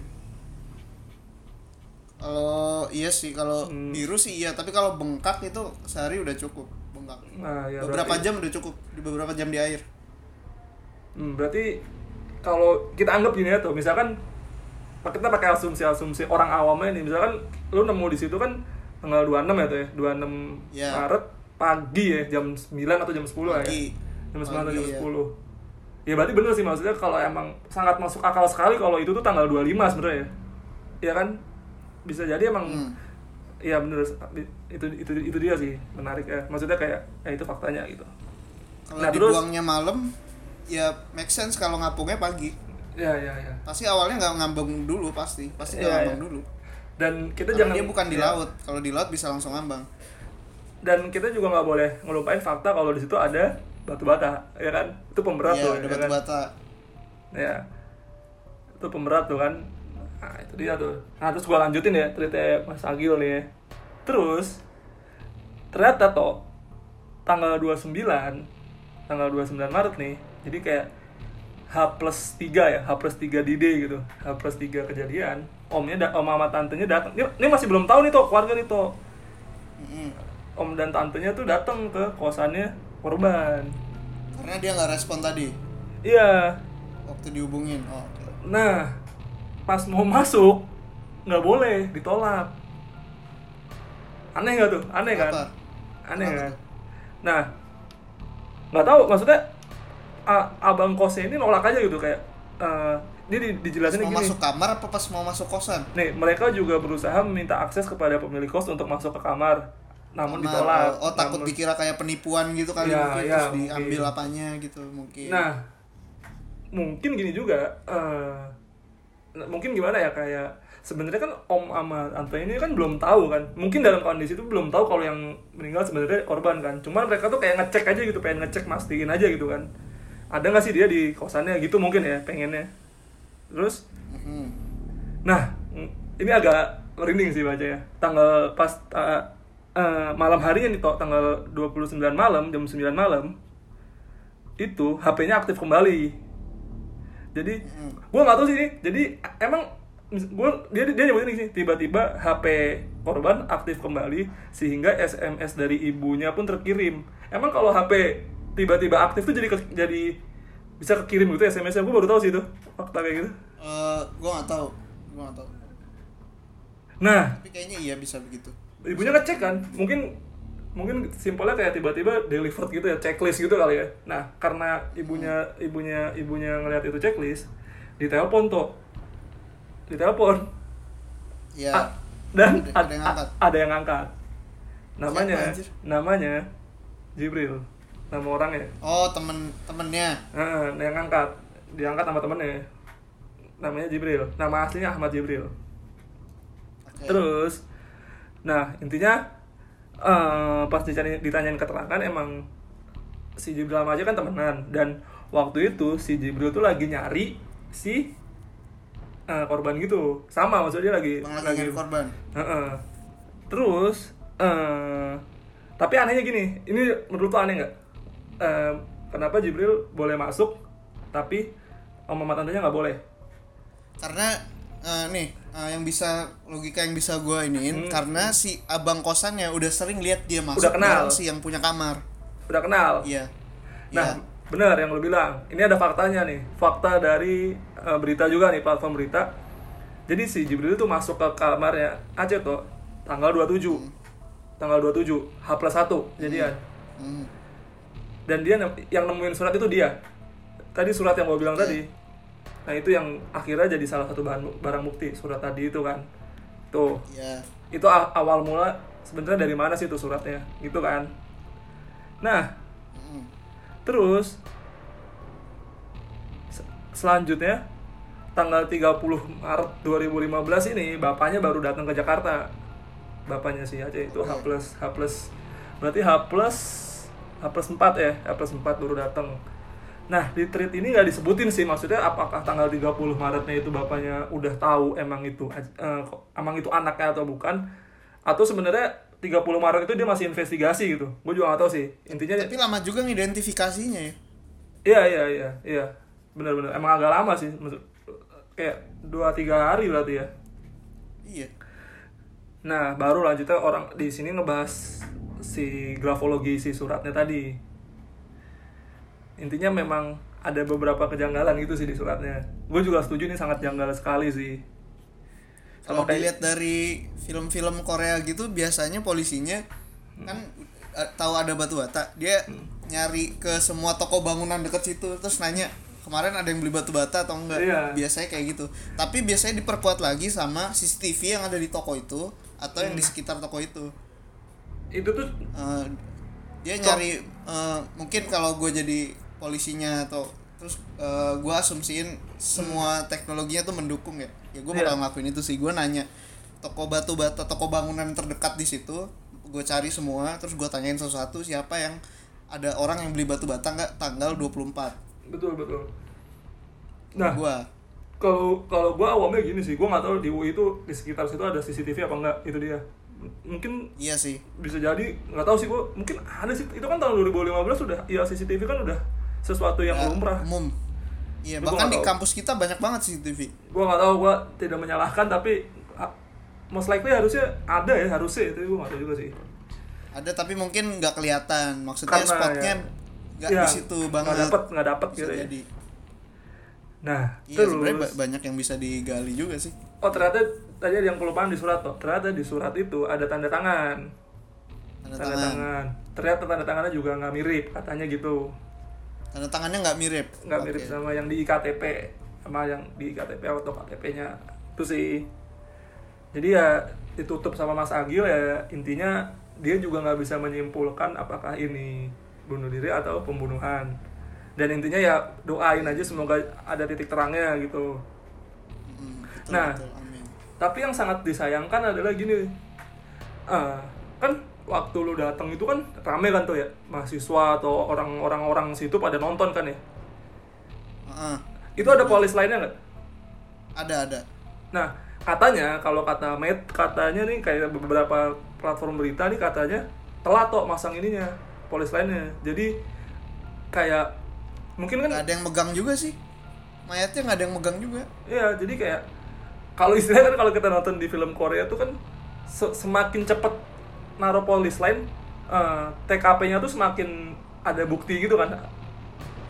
kalau iya sih kalau Hmm. biru sih iya tapi kalau bengkak itu sehari udah cukup bengkak Nah ya beberapa berarti, jam udah cukup di beberapa jam di air Hmm, berarti kalau kita anggap gini ya tuh, misalkan kita pakai asumsi-asumsi orang awamnya nih, misalkan lu nemu di situ kan tanggal 26 ya tuh ya, 26 Ya. Maret pagi ya, jam 9 atau jam 10 lah ya. Pagi. Jam 9 atau jam Pagi, ya. 10. Ya berarti bener sih maksudnya kalau emang sangat masuk akal sekali kalau itu tuh tanggal 25 sebenarnya ya. Iya kan? Bisa jadi emang Hmm. Iya bener itu itu itu dia sih menarik ya. Maksudnya kayak ya itu faktanya gitu. kalau Nah, terus- dibuangnya malam ya make sense kalau ngapungnya pagi Ya ya ya. pasti awalnya nggak ngambang dulu pasti pasti nggak Iya, ngambang iya. dulu Dan kita Karena jangan dia bukan di ya. laut kalau di laut bisa langsung ngambang dan kita juga nggak boleh ngelupain fakta kalau di situ ada batu bata ya kan itu pemberat ya tuh ada ya batu kan? bata ya itu pemberat tuh kan nah itu dia tuh nah terus gua lanjutin ya cerita Mas Agil nih ya. terus ternyata toh tanggal 29 tanggal 29 Maret nih jadi kayak H plus 3 ya H plus 3 di day gitu. H plus 3 kejadian omnya da- om sama tantenya datang ini, ini masih belum tahu nih toh keluarga nih toh Mm-mm. om dan tantenya tuh datang ke kosannya korban. Karena dia nggak respon tadi? Iya. Waktu dihubungin oh, oke. nah pas mau masuk nggak boleh ditolak. Aneh nggak tuh? Aneh kan? Kenapa? aneh Kenapa kan? nah nggak tahu maksudnya a- abang kosnya ini nolak aja gitu kayak eh, dia di, Pas dijelasin mau gini masuk kamar apa pas mau masuk kosan nih mereka juga berusaha meminta akses kepada pemilik kos untuk masuk ke kamar namun Kamar. ditolak oh, oh, takut Namun- dikira kayak penipuan gitu kali Ya, mungkin ya, terus diambil mungkin. apanya gitu mungkin Nah, mungkin gini juga. eh, mungkin gimana ya kayak sebenarnya kan om sama tante ini kan belum tahu kan. Mungkin dalam kondisi itu belum tahu kalau yang meninggal sebenarnya korban kan. Cuma mereka tuh kayak ngecek aja gitu, pengen ngecek mastiin aja gitu kan. Ada nggak sih dia di kosannya? Gitu mungkin ya pengennya. Terus, Mhm. nah mm, ini agak merinding sih baca ya. Tanggal pas uh, uh, malam harinya nih toh tanggal 29 malam jam 9 malam itu HP-nya aktif kembali. Jadi gua nggak tahu sih ini. Jadi emang gua dia dia nyebutin sih tiba-tiba HP korban aktif kembali sehingga SMS dari ibunya pun terkirim. Emang kalau HP tiba-tiba aktif tuh jadi ke- jadi bisa kekirim gitu SMS-nya gua baru tahu sih itu fakta kayak gitu. Eh, gua nggak tahu gua nggak tahu. Nah. Tapi kayaknya iya bisa begitu. Ibunya ngecek kan? Mungkin mungkin simpelnya kayak tiba-tiba delivered gitu ya checklist gitu kali ya. Nah karena ibunya ibunya ibunya ngeliat itu checklist ditelepon tuh. Ditelepon. Ya Ah, dan Ada- ada yang a- angkat. ada yang angkat namanya Siapa, namanya Jibril nama orangnya oh temen temennya. Heeh, yang angkat. Diangkat sama temennya. Namanya Jibril. Nama aslinya Ahmad Jibril. Oke. Terus, nah intinya eh, pas dicari, ditanyain keterangan emang si Jibril sama aja kan temenan. Dan waktu itu si Jibril tuh lagi nyari si eh, korban gitu. Sama maksudnya dia lagi lagi korban. Heeh. Terus, eh tapi anehnya gini, ini menurut lo aneh nggak? Eh, kenapa Jibril boleh masuk, tapi om mama tantenya nggak boleh? karena eh, nih eh, yang bisa logika yang bisa gua iniin karena si abang kosannya udah sering lihat dia masuk Hmm. Udah kenal. si yang punya kamar Udah kenal? iya Nah, Iya. benar yang lo bilang. Ini ada faktanya nih. Fakta dari eh, berita juga nih, platform berita. Jadi si Jibril itu masuk ke kamarnya Aceh tuh tanggal 27. Tanggal 27, H plus 1 jadian. Hmm. Dan dia yang nemuin surat itu dia. Tadi surat yang gue bilang tadi. Nah, itu yang akhirnya jadi salah satu bahan barang bukti surat tadi itu kan. Tuh, iya itu awal mula sebenarnya dari mana sih itu suratnya gitu kan. Nah, Hmm. Terus se- selanjutnya tanggal 30 Maret 2015 ini bapaknya baru datang ke Jakarta. Bapaknya si Aceh itu H plus H plus berarti H plus H plus 4 ya, H plus 4 baru datang. Nah, di tweet ini nggak disebutin sih maksudnya apakah tanggal 30 Maretnya itu bapaknya udah tahu emang itu eh, emang itu anaknya atau bukan atau sebenarnya 30 Maret itu dia masih investigasi gitu. Gue juga nggak tahu sih. Intinya tapi lama juga ngidentifikasinya ya Iya iya iya iya benar-benar emang agak lama sih maksud kayak dua tiga hari berarti ya. iya Nah baru lanjutnya orang di sini ngebahas si grafologi si suratnya tadi. Intinya memang ada beberapa kejanggalan gitu sih di suratnya. Gue juga setuju ini sangat janggal sekali sih. kalau kayak dilihat dari film-film Korea gitu biasanya polisinya kan eh, tahu ada batu bata dia nyari ke semua toko bangunan deket situ terus nanya kemarin ada yang beli batu bata atau enggak Iya. biasanya kayak gitu tapi biasanya diperkuat lagi sama CCTV yang ada di toko itu atau yang di Hmm. sekitar toko itu itu tuh Eh, dia nyari eh, mungkin kalau gue jadi polisinya atau terus gue asumsiin semua teknologinya tuh mendukung ya. Ya gue bakal Iya. ngelakuin itu sih. Gue nanya toko batu bata toko bangunan terdekat di situ gue cari semua terus gue tanyain sesuatu siapa yang ada orang yang beli batu bata nggak? Tanggal 24 betul betul. Nah gue kalau kalau gue awamnya gini sih, gue nggak tahu di UI itu di sekitar situ ada CCTV apa enggak itu dia. Mungkin iya sih. bisa jadi nggak tahu sih gue mungkin ada sih itu kan tahun 2015 sudah ya CCTV kan udah sesuatu yang Ya, lumrah. umum. Iya Gua bahkan di tahu. kampus kita banyak banget CCTV gue nggak tahu gue tidak menyalahkan tapi most likely harusnya ada ya harusnya itu gue nggak tahu juga sih. Ada tapi mungkin nggak kelihatan. Maksudnya Karena spotnya ya- nggak ya, di situ banget. nggak dapet nggak dapet bisa gitu ya. nah iya terus. ba- banyak yang bisa digali juga sih. Oh ternyata tadi ada yang kelupaan di surat tuh ternyata di surat itu ada tanda tangan. Tanda tanda tangan. tangan. Ternyata tanda tangannya juga nggak mirip katanya gitu. Tanda tangannya nggak mirip? Nggak mirip sama yang di iktp sama yang di iktp atau ktp-nya itu sih. Jadi ya ditutup sama Mas Agil ya. Intinya dia juga nggak bisa menyimpulkan apakah ini bunuh diri atau pembunuhan. Dan intinya ya doain aja semoga ada titik terangnya gitu. Mm, betul, Nah. betul. Tapi yang sangat disayangkan adalah gini. Ah, kan waktu lu datang itu kan rame kan tuh ya? Mahasiswa atau orang-orang orang situ pada nonton kan ya? Heeh. itu ada polis lainnya nggak? Ada ada. Nah katanya kalau kata Met katanya nih kayak beberapa platform berita nih katanya telat kok masang ininya polis lainnya. Jadi kayak mungkin kan nggak ada yang megang juga sih. Mayatnya nggak ada yang megang juga. Iya, jadi kayak kalau istilahnya kan kalau kita nonton di film Korea tuh kan se- semakin cepet naruh polis lain eh, TKP-nya tuh semakin ada bukti gitu kan.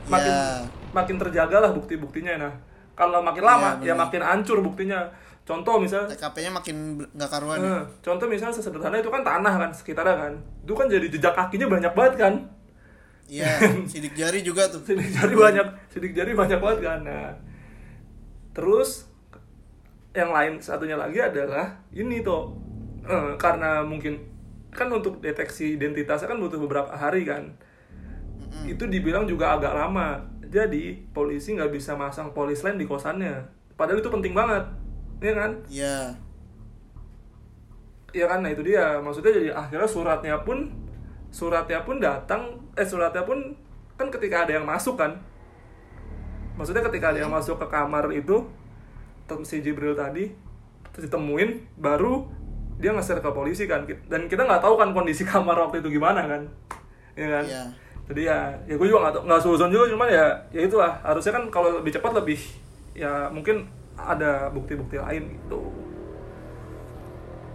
Makin Iya. makin terjaga lah bukti-buktinya nah. Kalau makin lama Iya, ya benar. makin hancur buktinya. Contoh misal TKP-nya makin nggak karuan ya. eh, contoh misal sesederhana itu kan tanah kan sekitarnya kan. Itu kan jadi jejak kakinya banyak banget kan. Iya, sidik jari juga tuh. sidik jari banyak sidik jari banyak banget kan nah terus yang lain satunya lagi adalah ini tuh eh, karena mungkin kan untuk deteksi identitasnya kan butuh beberapa hari kan. Itu dibilang juga agak lama. Jadi polisi nggak bisa masang polis lain di kosannya. Padahal itu penting banget ya kan? Iya. Iya kan, nah itu dia. Maksudnya jadi akhirnya suratnya pun suratnya pun datang eh suratnya pun kan ketika ada yang masuk kan. Maksudnya ketika ada yang masuk ke kamar itu si Jibril tadi terus ditemuin baru dia nge-share ke polisi kan dan kita nggak tahu kan kondisi kamar waktu itu gimana kan ya kan Iya. jadi ya ya gue juga nggak tahu nggak suzon juga cuman ya ya itulah harusnya kan kalau lebih cepat lebih ya mungkin ada bukti-bukti lain gitu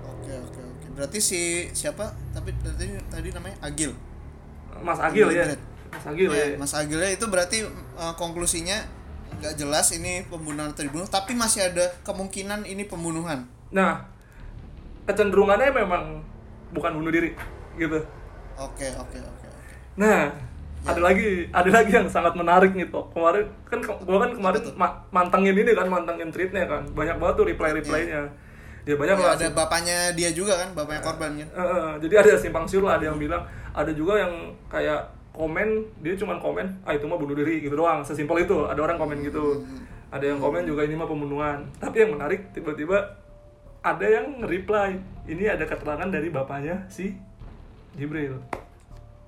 Oke, oke, oke. Berarti si siapa? Tapi tadi tadi namanya Agil. Mas Agil ya Agil. Mas Agil Ya, ya Mas Agilnya itu berarti uh, konklusinya nggak jelas ini pembunuhan atau dibunuh, tapi masih ada kemungkinan ini pembunuhan. Nah, kecenderungannya memang bukan bunuh diri, gitu. Oke, oke, oke. oke. Nah, ada lagi, ada lagi yang sangat menarik nih toh. Kemarin kan ke- gua kan kemarin ma- mantengin ini kan, mantengin tweetnya kan, banyak banget tuh reply replaynya. Ya banyak Ya, lah. ada bapaknya dia juga kan, bapaknya korban kan. Eh, eh, jadi ada simpang siur lah, ada yang bilang, ada juga yang kayak komen, dia cuman komen, ah itu mah bunuh diri gitu doang, sesimpel itu. Ada orang komen gitu. Ada yang komen juga ini mah pembunuhan. Tapi yang menarik tiba-tiba ada yang reply, ini ada keterangan dari bapaknya si Jibril.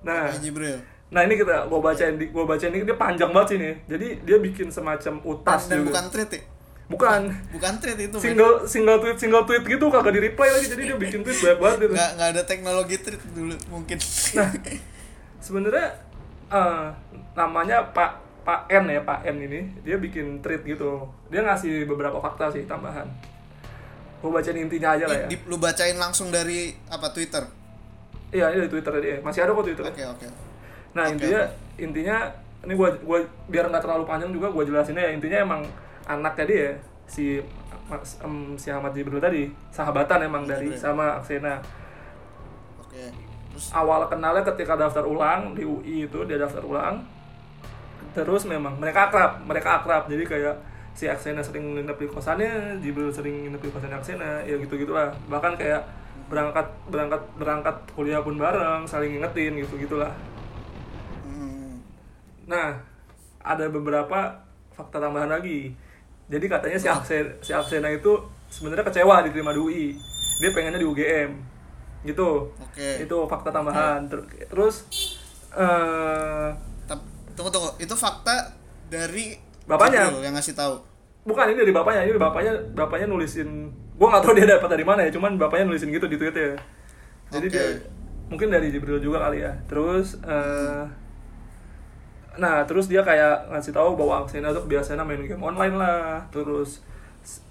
Nah, Jibril. nah ini kita gua bacain gua bacain ini dia panjang banget sih nih. Jadi dia bikin semacam utas Dan juga. bukan tweet ya? bukan Bukan tweet itu. single single tweet single tweet gitu kagak di reply lagi jadi dia bikin tweet banyak banget gitu. Nggak, nggak ada teknologi tweet dulu mungkin. Nah, sebenarnya eh, namanya Pak Pak N ya Pak N ini dia bikin tweet gitu. Dia ngasih beberapa fakta sih tambahan. Gue bacain intinya aja lah ya. Di- lu bacain langsung dari apa Twitter? Iya, ini di Twitter dia. Masih ada kok Twitter. Oke, oke. Nah Oke, intinya intinya ini gua gua biar nggak terlalu panjang juga gua jelasinnya ya intinya emang anaknya dia si Mas- em, si Ahmad Jibril tadi sahabatan emang dari Jibril. sama Aksena Oke. Awal kenalnya ketika daftar ulang di UI itu dia daftar ulang terus memang mereka akrab mereka akrab jadi kayak si Aksena sering nginep di kosannya Jibril sering nginep di kosannya Aksena ya gitu gitulah bahkan kayak berangkat berangkat berangkat kuliah pun bareng saling ngingetin gitu gitulah hmm, Nah, ada beberapa fakta tambahan lagi. Jadi katanya si Aksena, si Aksena itu sebenarnya kecewa diterima di UI. Dia pengennya di UGM. Gitu. oke. Itu fakta tambahan. Ter- Terus Tap- tunggu tunggu, itu fakta dari Bapaknya. Yang ngasih tahu. bukan ini dari bapaknya, ini bapaknya bapaknya nulisin gua nggak tahu dia dapat dari mana ya, cuman bapaknya nulisin gitu di tweetnya. Jadi Oke. dia mungkin dari Jibril juga kali ya. Terus eh nah terus dia kayak ngasih tahu bahwa Aksena tuh biasanya main game online lah. Terus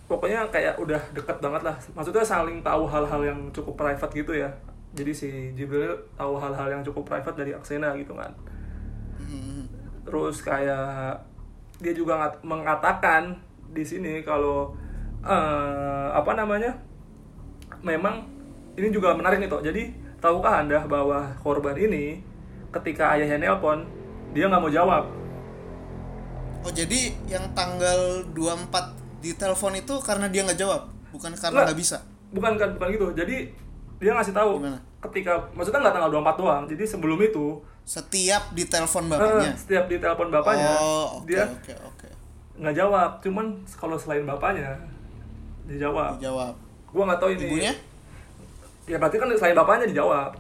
pokoknya kayak udah deket banget lah. Maksudnya saling tahu hal-hal yang cukup private gitu ya. Jadi si Jibril tahu hal-hal yang cukup private dari Aksena gitu kan terus kayak dia juga ngat- mengatakan di sini kalau eh, apa namanya memang ini juga menarik nih toh jadi tahukah anda bahwa korban ini ketika ayahnya nelpon dia nggak mau jawab Oh jadi yang tanggal 24 di telepon itu karena dia nggak jawab, bukan karena Nggak. bisa. bukan kan bukan gitu jadi dia ngasih tahu Gimana? ketika maksudnya nggak tanggal 24 doang jadi sebelum itu Setiap di telepon eh, bapaknya. setiap di telepon bapaknya oh, oke dia oke oke. nggak jawab cuman kalau selain bapaknya dia jawab Dijawab. gua nggak tahu ini Ibunya? ya berarti kan selain bapaknya dijawab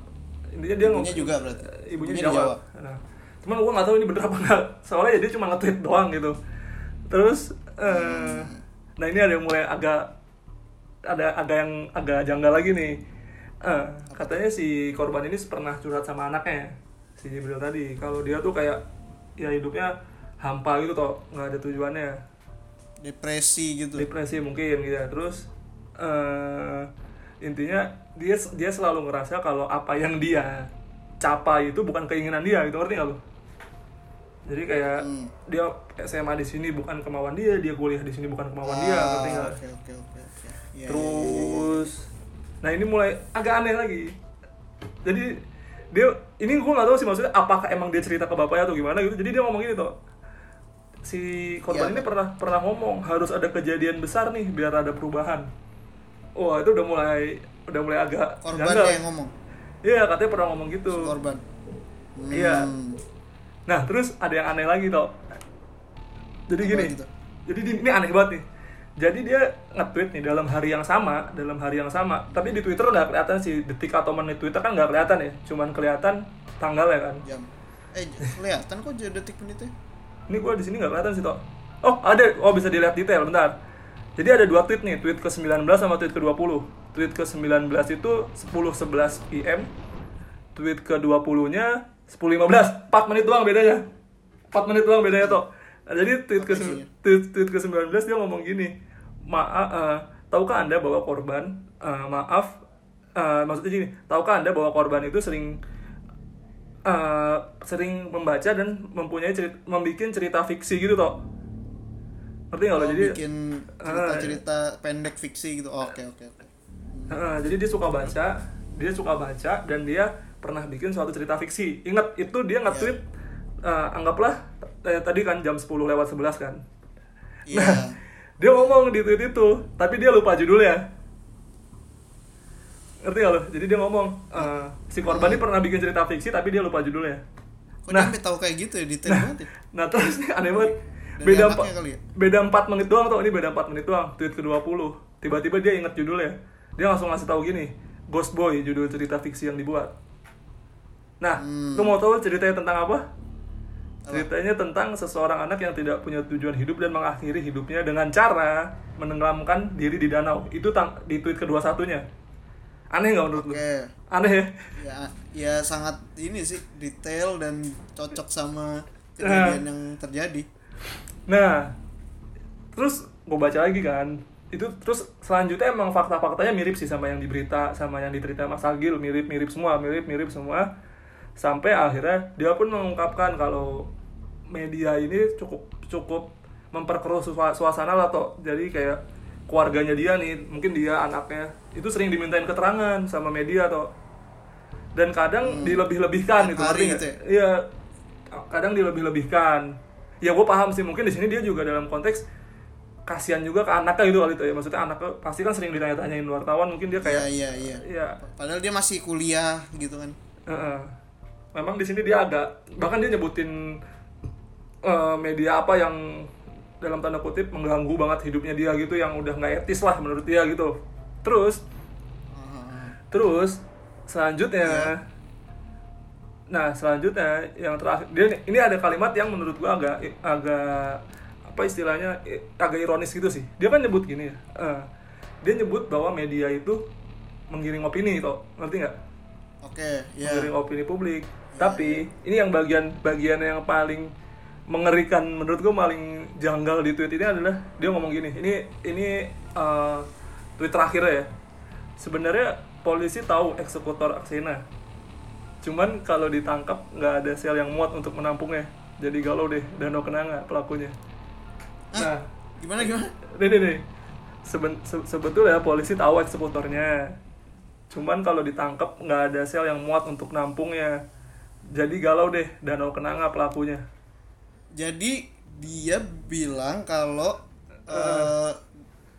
intinya dia Ibunya juga berarti. ibunya, Ibunya dijawab, dijawab. Nah, cuman gua nggak tahu ini bener apa enggak soalnya ya dia cuma nge-tweet doang gitu terus eh, Hmm. Nah ini ada yang mulai agak ada agak yang agak janggal lagi nih. Eh, katanya si korban ini pernah curhat sama anaknya si Jibril tadi. Kalau dia tuh kayak ya hidupnya hampa gitu toh nggak ada tujuannya. Depresi gitu. Depresi mungkin gitu ya. Terus eh intinya dia dia selalu ngerasa kalau apa yang dia capai itu bukan keinginan dia gitu. Ngerti nggak lo jadi kayak Hmm. dia SMA di sini bukan kemauan dia dia kuliah di sini bukan kemauan dia Ah, ngerti nggak? oke oke oke oke. Iya, iya, iya. terus nah ini mulai agak aneh lagi. Jadi dia ini gue nggak tahu sih maksudnya apakah emang dia cerita ke bapaknya atau gimana gitu. Jadi dia ngomong gini tuh si korban Iya, ini pernah pernah ngomong harus ada kejadian besar nih biar ada perubahan. Wah itu udah mulai udah mulai agak korban yang ngomong? Iya katanya pernah ngomong gitu. Si korban. Iya. Hmm. Nah, terus ada yang aneh lagi toh. Jadi gini. Jadi di- ini aneh banget nih. Jadi dia nge-tweet nih dalam hari yang sama, dalam hari yang sama. Tapi di Twitter nggak kelihatan sih detik atau menit Twitter kan nggak kelihatan ya. Cuman kelihatan tanggalnya kan. jam eh kelihatan kok jadi detik menitnya Ini gua di sini nggak kelihatan sih toh. Oh, ada. Oh, bisa dilihat detail bentar. Jadi ada dua tweet nih, tweet ke-19 sama tweet ke-20. Tweet ke-19 itu 10.11 PM. Tweet ke-20-nya 10.15. 4 menit doang bedanya. 4 menit doang bedanya toh. Nah, jadi tweet ke tweet, tweet ke-19 dia ngomong gini. Maaf, eh, tahukah Anda bahwa korban eh, maaf eh, maksudnya gini, tahukah Anda bahwa korban itu sering eh, sering membaca dan mempunyai cerita, membuat cerita fiksi gitu toh. Ngerti nggak lo? Oh, Jadi bikin cerita-cerita pendek fiksi gitu oke oke oke Heeh, jadi dia suka baca, dia suka baca dan dia pernah bikin suatu cerita fiksi. Ingat itu dia nge-tweet eh, anggaplah eh, tadi kan jam 10 lewat 11 kan. iya Dia ngomong di tweet itu, tapi dia lupa judulnya. Ngerti gak lo? Jadi dia ngomong eh, si korban ini pernah bikin cerita fiksi tapi dia lupa judulnya. kok Nah. dia sampai tahu kayak gitu ya detail banget ya Nah terus nih aneh banget Dari beda empat kali ya? beda 4 menit doang tuh ini beda 4 menit doang tweet ke 20 tiba-tiba dia inget judulnya dia langsung ngasih tahu gini Ghost Boy judul cerita fiksi yang dibuat nah Hmm. lu mau tahu ceritanya tentang apa? Ceritanya tentang seseorang anak yang tidak punya tujuan hidup dan mengakhiri hidupnya dengan cara menenggelamkan diri di danau. Itu tang di tweet kedua satunya. Aneh nggak menurut lu? Oke. Aneh ya? Ya ya sangat ini sih detail dan cocok sama kejadian yang terjadi. Nah, terus gue baca lagi kan, itu terus selanjutnya emang fakta-faktanya mirip sih sama yang di berita, sama yang dicerita Mas Agil, mirip-mirip semua, mirip-mirip semua. Sampai akhirnya dia pun mengungkapkan kalau media ini cukup cukup memperkeruh sua- suasana lah toh. Jadi kayak keluarganya dia nih, mungkin dia anaknya itu sering dimintain keterangan sama media toh. Dan kadang dilebih-lebihkan Tiap gitu, hari ngerti gitu ya? Iya, kadang dilebih-lebihkan. Ya gue paham sih, mungkin di sini dia juga dalam konteks kasihan juga ke anaknya gitu kali itu ya. Maksudnya anaknya pasti kan sering ditanya-tanyain wartawan, mungkin dia iya kayak iya iya ya padahal dia masih kuliah gitu kan Heeh. Memang di sini dia agak bahkan dia nyebutin eh, media apa yang dalam tanda kutip mengganggu banget hidupnya dia gitu yang udah nggak etis lah menurut dia gitu. Terus terus selanjutnya nah selanjutnya yang terakhir dia ini ada kalimat yang menurut gua agak agak apa istilahnya agak ironis gitu sih. Dia kan nyebut gini ya eh, dia nyebut bahwa media itu menggiring opini toh. Ngerti nggak? Oke ya menggiring opini publik tapi ini yang bagian bagian yang paling mengerikan menurut gue paling janggal di tweet ini adalah dia ngomong gini ini ini eh, tweet terakhir ya. Sebenarnya polisi tahu eksekutor aksena. Cuman kalau ditangkap nggak ada sel yang muat untuk menampungnya. Jadi galau deh danau kenanga pelakunya. Nah gimana gimana? nih nih nih. Seben- se- sebetulnya polisi tahu eksekutornya. Cuman kalau ditangkap nggak ada sel yang muat untuk nampungnya jadi galau deh danau kenanga pelakunya. Jadi dia bilang kalau eh,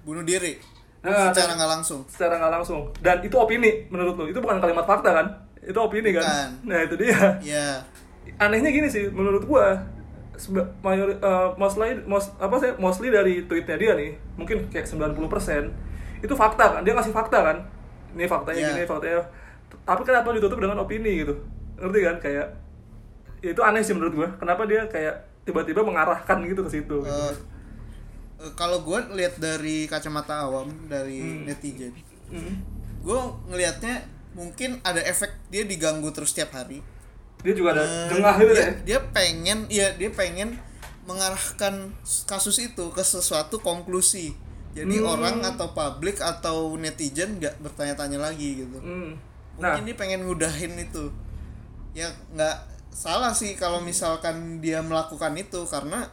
bunuh diri. Nah, secara nggak langsung. secara nggak langsung. Dan itu opini menurut lo itu bukan kalimat fakta kan? Itu opini kan? Bukan. nah itu dia. Ya anehnya gini sih menurut gua mayor eh, mostly most, apa sih mostly dari tweetnya dia nih mungkin kayak 90% itu fakta kan? Dia ngasih fakta kan? Ini faktanya Iya. gini faktanya. Tapi kenapa ditutup dengan opini gitu ngerti kan kayak ya itu aneh sih menurut gua kenapa dia kayak tiba-tiba mengarahkan gitu ke situ gitu. eh, eh, kalau gue lihat dari kacamata awam dari Hmm. netizen Hmm. gue ngelihatnya mungkin ada efek dia diganggu terus tiap hari dia juga ada Eh, jengah gitu dia, ya dia pengen ya dia pengen mengarahkan kasus itu ke sesuatu konklusi jadi Hmm. orang atau publik atau netizen nggak bertanya-tanya lagi gitu Hmm. nah mungkin dia pengen ngudahin itu ya nggak salah sih kalau misalkan dia melakukan itu karena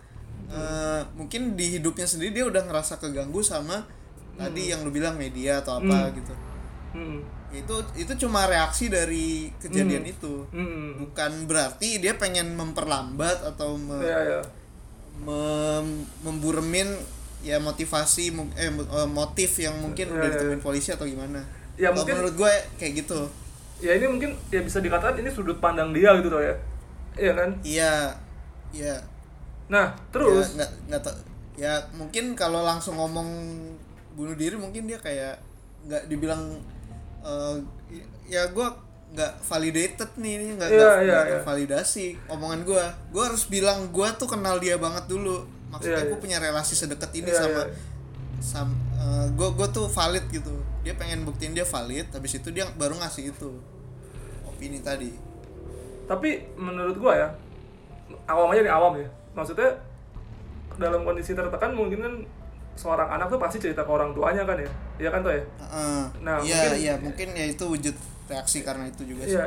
eh, mungkin di hidupnya sendiri dia udah ngerasa keganggu sama tadi yang lu bilang media atau apa Hmm. gitu hmm. itu itu cuma reaksi dari kejadian itu Hmm. bukan berarti dia pengen memperlambat atau me- ya ya mem- memburemin ya motivasi eh, mo- motif yang mungkin Ya, udah ya. ditemuin polisi atau gimana Ya, mungkin- menurut gue kayak gitu ya ini mungkin ya bisa dikatakan ini sudut pandang dia gitu tuh ya. Iya kan? Iya iya. Nah terus? Ya, nggak nggak tau ya mungkin kalau langsung ngomong bunuh diri mungkin dia kayak nggak dibilang eh, ya gue nggak validated nih ini nggak iya, nggak iya. tervalidasi omongan gue gue harus bilang gue tuh kenal dia banget dulu. Maksudnya Iya, gue iya. punya relasi sedekat ini Iya, sama iya. sam gue gue tuh valid gitu. Dia pengen buktiin dia valid habis itu dia baru ngasih itu opini tadi. Tapi menurut gua ya awam aja nih awam ya. Maksudnya dalam kondisi tertekan mungkin kan seorang anak tuh pasti cerita ke orang tuanya kan ya. Iya kan tuh ya? Heeh. Nah, iya mungkin- iya mungkin ya itu wujud reaksi karena itu juga sih. Iya,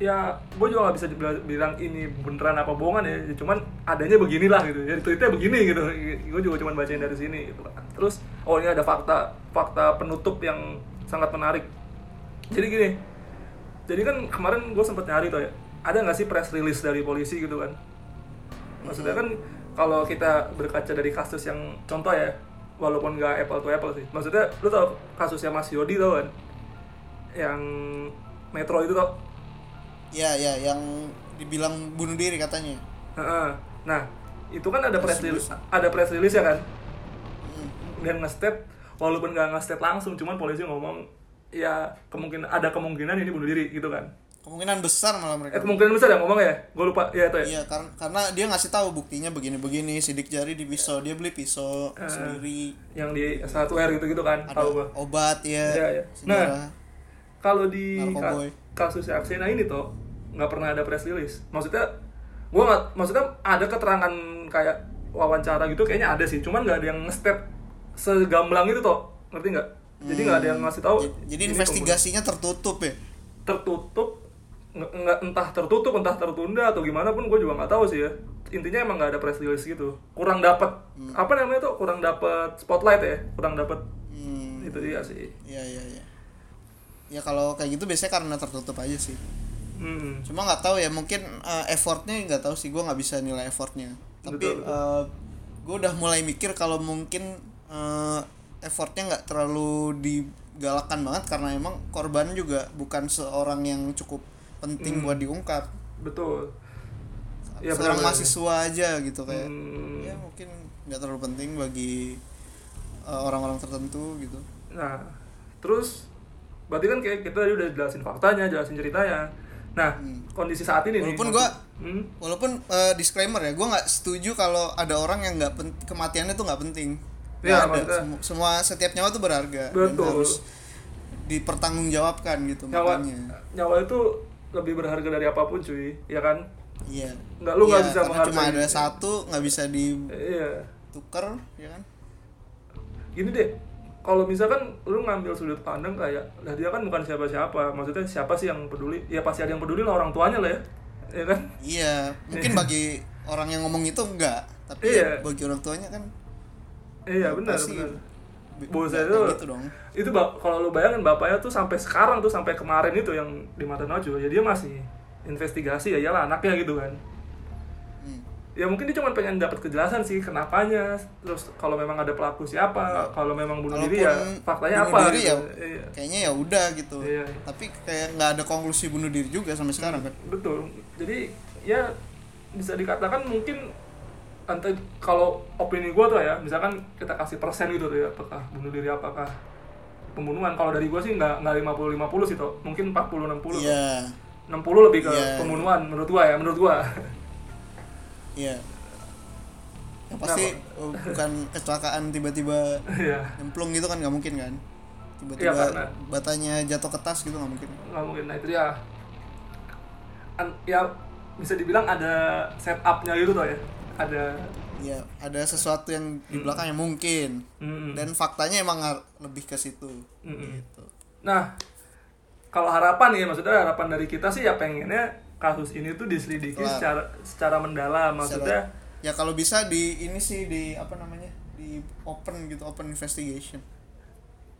ya gue juga gak bisa bilang ini beneran apa bohongan ya, ya cuman adanya beginilah gitu, ya tweetnya begini gitu, gue juga cuman bacain dari sini gitu kan. Terus, oh ini ada fakta, fakta penutup yang sangat menarik. Jadi gini, jadi kan kemarin gue sempet nyari tuh ya, ada nggak sih press release dari polisi gitu kan? Maksudnya kan kalau kita berkaca dari kasus yang contoh ya, walaupun nggak apple to apple sih, maksudnya lu tau kasusnya Mas Yodi tau kan? Yang Metro itu tau Iya, iya, yang dibilang bunuh diri katanya. Nah, itu kan ada press release, ada press release ya kan? Hmm. Dan nge-state walaupun nggak nge-state langsung, cuman polisi ngomong ya kemungkinan ada kemungkinan ini bunuh diri gitu kan. Kemungkinan besar malah Eh mereka. kemungkinan besar ya ngomong ya? Gue lupa ya itu ya. Iya, karena karena dia ngasih tahu buktinya begini-begini, sidik jari di pisau, dia beli pisau Eh. sendiri. Yang di S1R gitu-gitu kan, Ada tahu obat ya. Iya, iya. Sejarah. Kalau di ka- kasus Aksena ini tuh nggak pernah ada press release. Maksudnya gue nggak, maksudnya ada keterangan kayak wawancara gitu kayaknya ada sih, cuman nggak ada yang nge-step segamblang itu tuh, ngerti nggak? Jadi nggak ada yang ngasih tahu. Jadi investigasinya tertutup ya. pembunuh. tertutup, nggak entah tertutup entah tertunda atau gimana pun gue juga nggak tahu sih ya. Intinya emang nggak ada press release gitu. Kurang dapat apa namanya tuh? Kurang dapat spotlight ya, kurang dapat Hmm. itu dia sih. Iya, iya, iya. Ya kalau kayak gitu biasanya karena tertutup aja sih. Hmm. Cuma nggak tahu ya, mungkin eh, effortnya nggak tahu sih, gue nggak bisa nilai effortnya. Tapi Betul, betul. eh, gue udah mulai mikir kalau mungkin eh, effortnya nggak terlalu digalakan banget karena emang korban juga bukan seorang yang cukup penting Hmm. buat diungkap. Betul. Ya, Seorang benar-benar. mahasiswa aja gitu kayak. Hmm. Ya mungkin nggak terlalu penting bagi eh, orang-orang tertentu gitu. Nah, terus berarti kan kayak kita tadi udah jelasin faktanya, jelasin ceritanya. Nah, Hmm. kondisi saat ini Walaupun nih. gua- Hmm, Walaupun eh, disclaimer ya, gue nggak setuju kalau ada orang yang nggak pen- kematiannya tuh nggak penting. Iya, ada. maksudnya- Semu- semua setiap nyawa tuh berharga dan Betul. harus dipertanggungjawabkan gitu nyawa makanya. nyawa itu lebih berharga dari apa pun, cuy. Ya kan? Iya. Nggak, lu nggak Iya, bisa karena cuma menghargai. ada satu nggak bisa Iya. ditukar, ya kan? Gini deh. Kalau misalkan lu ngambil sudut pandang kayak, lah dia kan bukan siapa-siapa. Maksudnya siapa sih yang peduli? Ya pasti ada yang peduli lah orang tuanya lah ya. Ya kan? Iya, mungkin bagi orang yang ngomong itu enggak, tapi Iya. bagi orang tuanya kan Iya, benar, benar. Buset nggak itu gitu dong. itu kalau lu bayangin bapaknya tuh sampai sekarang tuh sampai kemarin itu yang di mata Najwa ya dia masih investigasi ya iyalah anaknya gitu kan Hmm. ya mungkin dia cuma pengen dapat kejelasan sih kenapanya terus kalau memang ada pelaku siapa kalau memang bunuh diri ya faktanya bunuh apa diri gitu. ya Iya. kayaknya ya udah gitu. Iya. Tapi kayak nggak ada konklusi bunuh diri juga sampai sekarang kan. betul jadi ya bisa dikatakan mungkin entah kalau opini gua tuh ya misalkan kita kasih persen gitu tuh ya apakah bunuh diri apakah pembunuhan. Kalau dari gua sih nggak nggak 50 50 sih tuh mungkin 40 60 Iya. 60 lebih ke Iya. pembunuhan menurut gua ya menurut gua. Iya. yang pasti oh, bukan kecelakaan tiba-tiba Iya. nyemplung gitu kan nggak mungkin kan? Tiba-tiba Iya, karena- batanya jatuh ke tas gitu nggak mungkin? Nggak mungkin. Nah itu ya An- ya bisa dibilang ada setupnya gitu tuh ya ada ya ada sesuatu yang di belakangnya mungkin. Mm-mm. dan faktanya emang lebih ke situ. Mm-mm. gitu. Nah kalau harapan ya maksudnya harapan dari kita sih ya pengennya kasus ini tuh diselidiki secara secara mendalam. Maksudnya Secara- ya kalau bisa di ini sih di apa namanya di open gitu open investigation.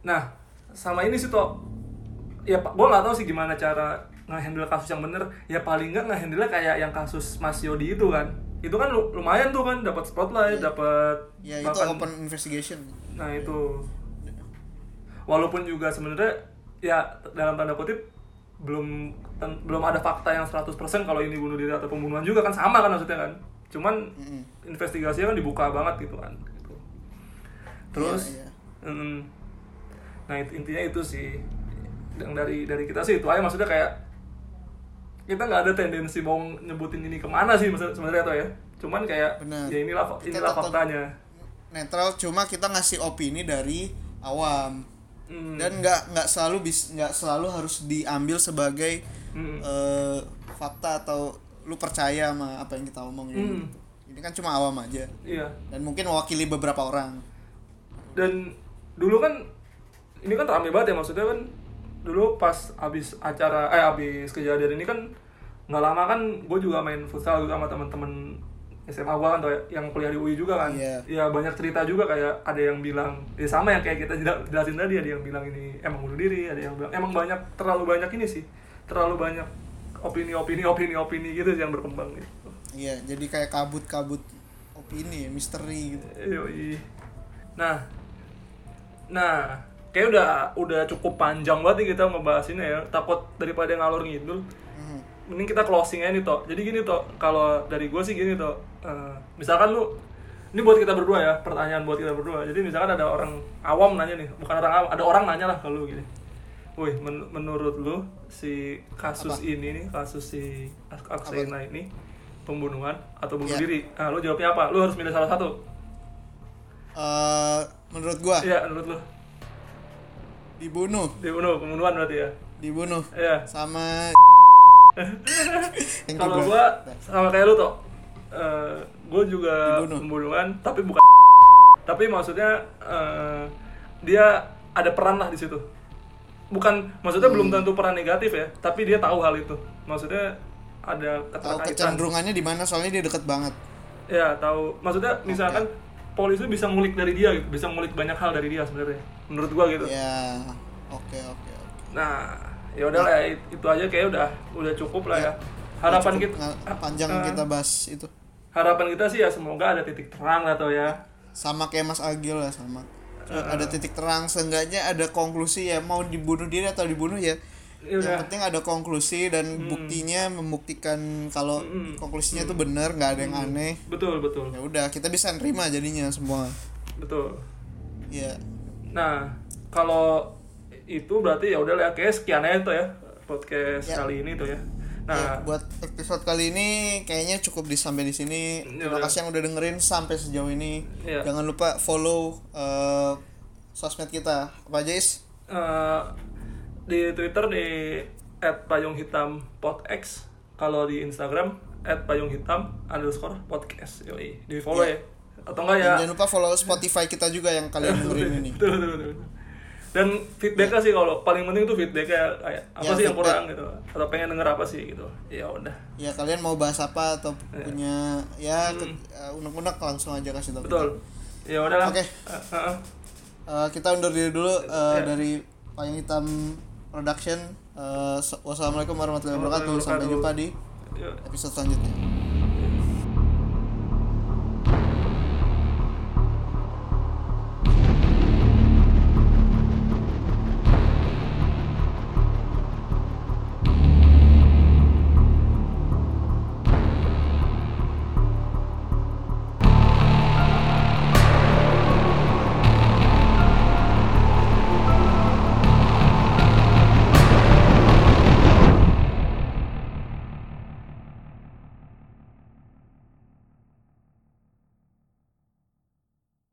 Nah sama ini sih tuh ya pak gue nggak tahu sih gimana cara ngehandle kasus yang bener. Ya paling nggak ngehandle kayak yang kasus Mas Yodi itu kan itu kan lu- lumayan tuh kan dapat spotlight dapat ya itu bahkan- open investigation Nah itu walaupun juga sebenarnya ya dalam tanda kutip belum ten- belum ada fakta yang 100% kalau ini bunuh diri atau pembunuhan juga kan sama kan maksudnya kan. Cuman Mm-mm. investigasinya kan dibuka banget gitu kan. Gitu. Terus Iya, iya. mm, nah intinya itu sih yang dari dari kita sih itu aja maksudnya kayak kita nggak ada tendensi mau nyebutin ini ke mana sih sebenarnya tuh ya cuman kayak Benar. ya inilah Kita inilah tetap- faktanya netral cuma kita ngasih opini dari awam Mm, dan nggak nggak selalu bis nggak selalu harus diambil sebagai mm. eh, fakta atau lu percaya sama apa yang kita omongin Hmm. gitu. ini kan cuma awam aja iya dan mungkin mewakili beberapa orang dan dulu kan ini kan rame banget ya maksudnya kan dulu pas abis acara eh abis kejadian ini kan nggak lama kan gue juga main futsal juga sama teman-teman SMA gue kan ya, yang kuliah di UI juga kan Iya. ya banyak cerita juga kayak ada yang bilang ya sama yang kayak kita jela- jelasin tadi ada yang bilang ini emang bunuh diri ada yang bilang emang banyak terlalu banyak ini sih terlalu banyak opini opini opini opini gitu sih yang berkembang gitu iya jadi kayak kabut-kabut opini misteri gitu Yoi. Nah, nah, kayak udah udah cukup panjang banget nih kita ngebahas ini ya. Takut daripada ngalor ngidul, Mhm. mending kita closing aja nih toh. Jadi gini toh, kalau dari gue sih gini toh. Eh, misalkan lu, ini buat kita berdua ya, pertanyaan buat kita berdua. Jadi misalkan ada orang awam nanya nih, bukan orang awam, ada orang nanya lah kalau gini. Wih, men- menurut lu si kasus Apa? ini nih, kasus si Ak- Aksena ini pembunuhan atau bunuh Ya. diri? Nah, lu jawabnya apa? Lu harus milih salah satu. Eh, menurut gua Iya, menurut lu. Dibunuh Dibunuh, pembunuhan berarti ya. dibunuh Iya. sama Kalau gua sama kayak lu toh. Eh, gua juga Dibunuh. pembunuhan, tapi bukan tapi maksudnya eh, dia ada peran lah di situ. Bukan maksudnya belum Hmm. tentu peran negatif ya, tapi dia tahu hal itu. Maksudnya ada tahu keterkaitan. kecenderungangannya di mana soalnya dia deket banget Ya, tahu. Maksudnya misalkan polisi bisa ngulik dari dia gitu, bisa ngulik banyak hal dari dia sebenarnya. Menurut gua gitu. ya oke oke oke Nah, ya udahlah ya, it- itu aja kayak udah udah cukup lah ya. Harapan Cukup kita panjang eh, kita bahas itu harapan kita sih ya semoga ada titik terang lah tuh ya. sama kayak Mas Agil lah sama ada titik terang seenggaknya ada konklusi ya mau dibunuh diri atau dibunuh ya Ya yang udah. penting ada konklusi dan buktinya membuktikan kalau Hmm. konklusinya itu benar nggak ada yang aneh Betul, betul. ya udah kita bisa nerima jadinya semua Betul. ya Nah, kalau itu berarti ya udah lah kayak sekian aja tuh ya podcast Ya. kali ini tuh ya. Ya, Nah, buat episode kali ini kayaknya cukup di sampai di sini. Ya Terima kasih yang udah dengerin sampai sejauh ini. Iya. Jangan lupa follow eh, sosmed kita. Apa aja, Is? Di Twitter di @payunghitam_podx, kalau di Instagram @payunghitam underscore podcast. Yoi, di follow Iya. ya. Atau enggak ya? Dan jangan lupa follow Spotify kita juga yang kalian dengerin ini. betul, betul, betul. Dan feedbacknya sih kalau paling penting tuh feedbacknya kayak apa Ya, sih yang kurang gitu, atau pengen denger apa sih gitu. Ya udah. Ya kalian mau bahas apa atau Iya. punya ya ke- eh, unek-unek langsung aja kasih tahu. Hmm. Betul. Ya udah. Oke. Eh, eh, eh. Eh, kita undur diri dulu eh, Ya. dari Payung Hitam Production. So- wassalamualaikum warahmatullahi wabarakatuh. Sampai jumpa di episode selanjutnya.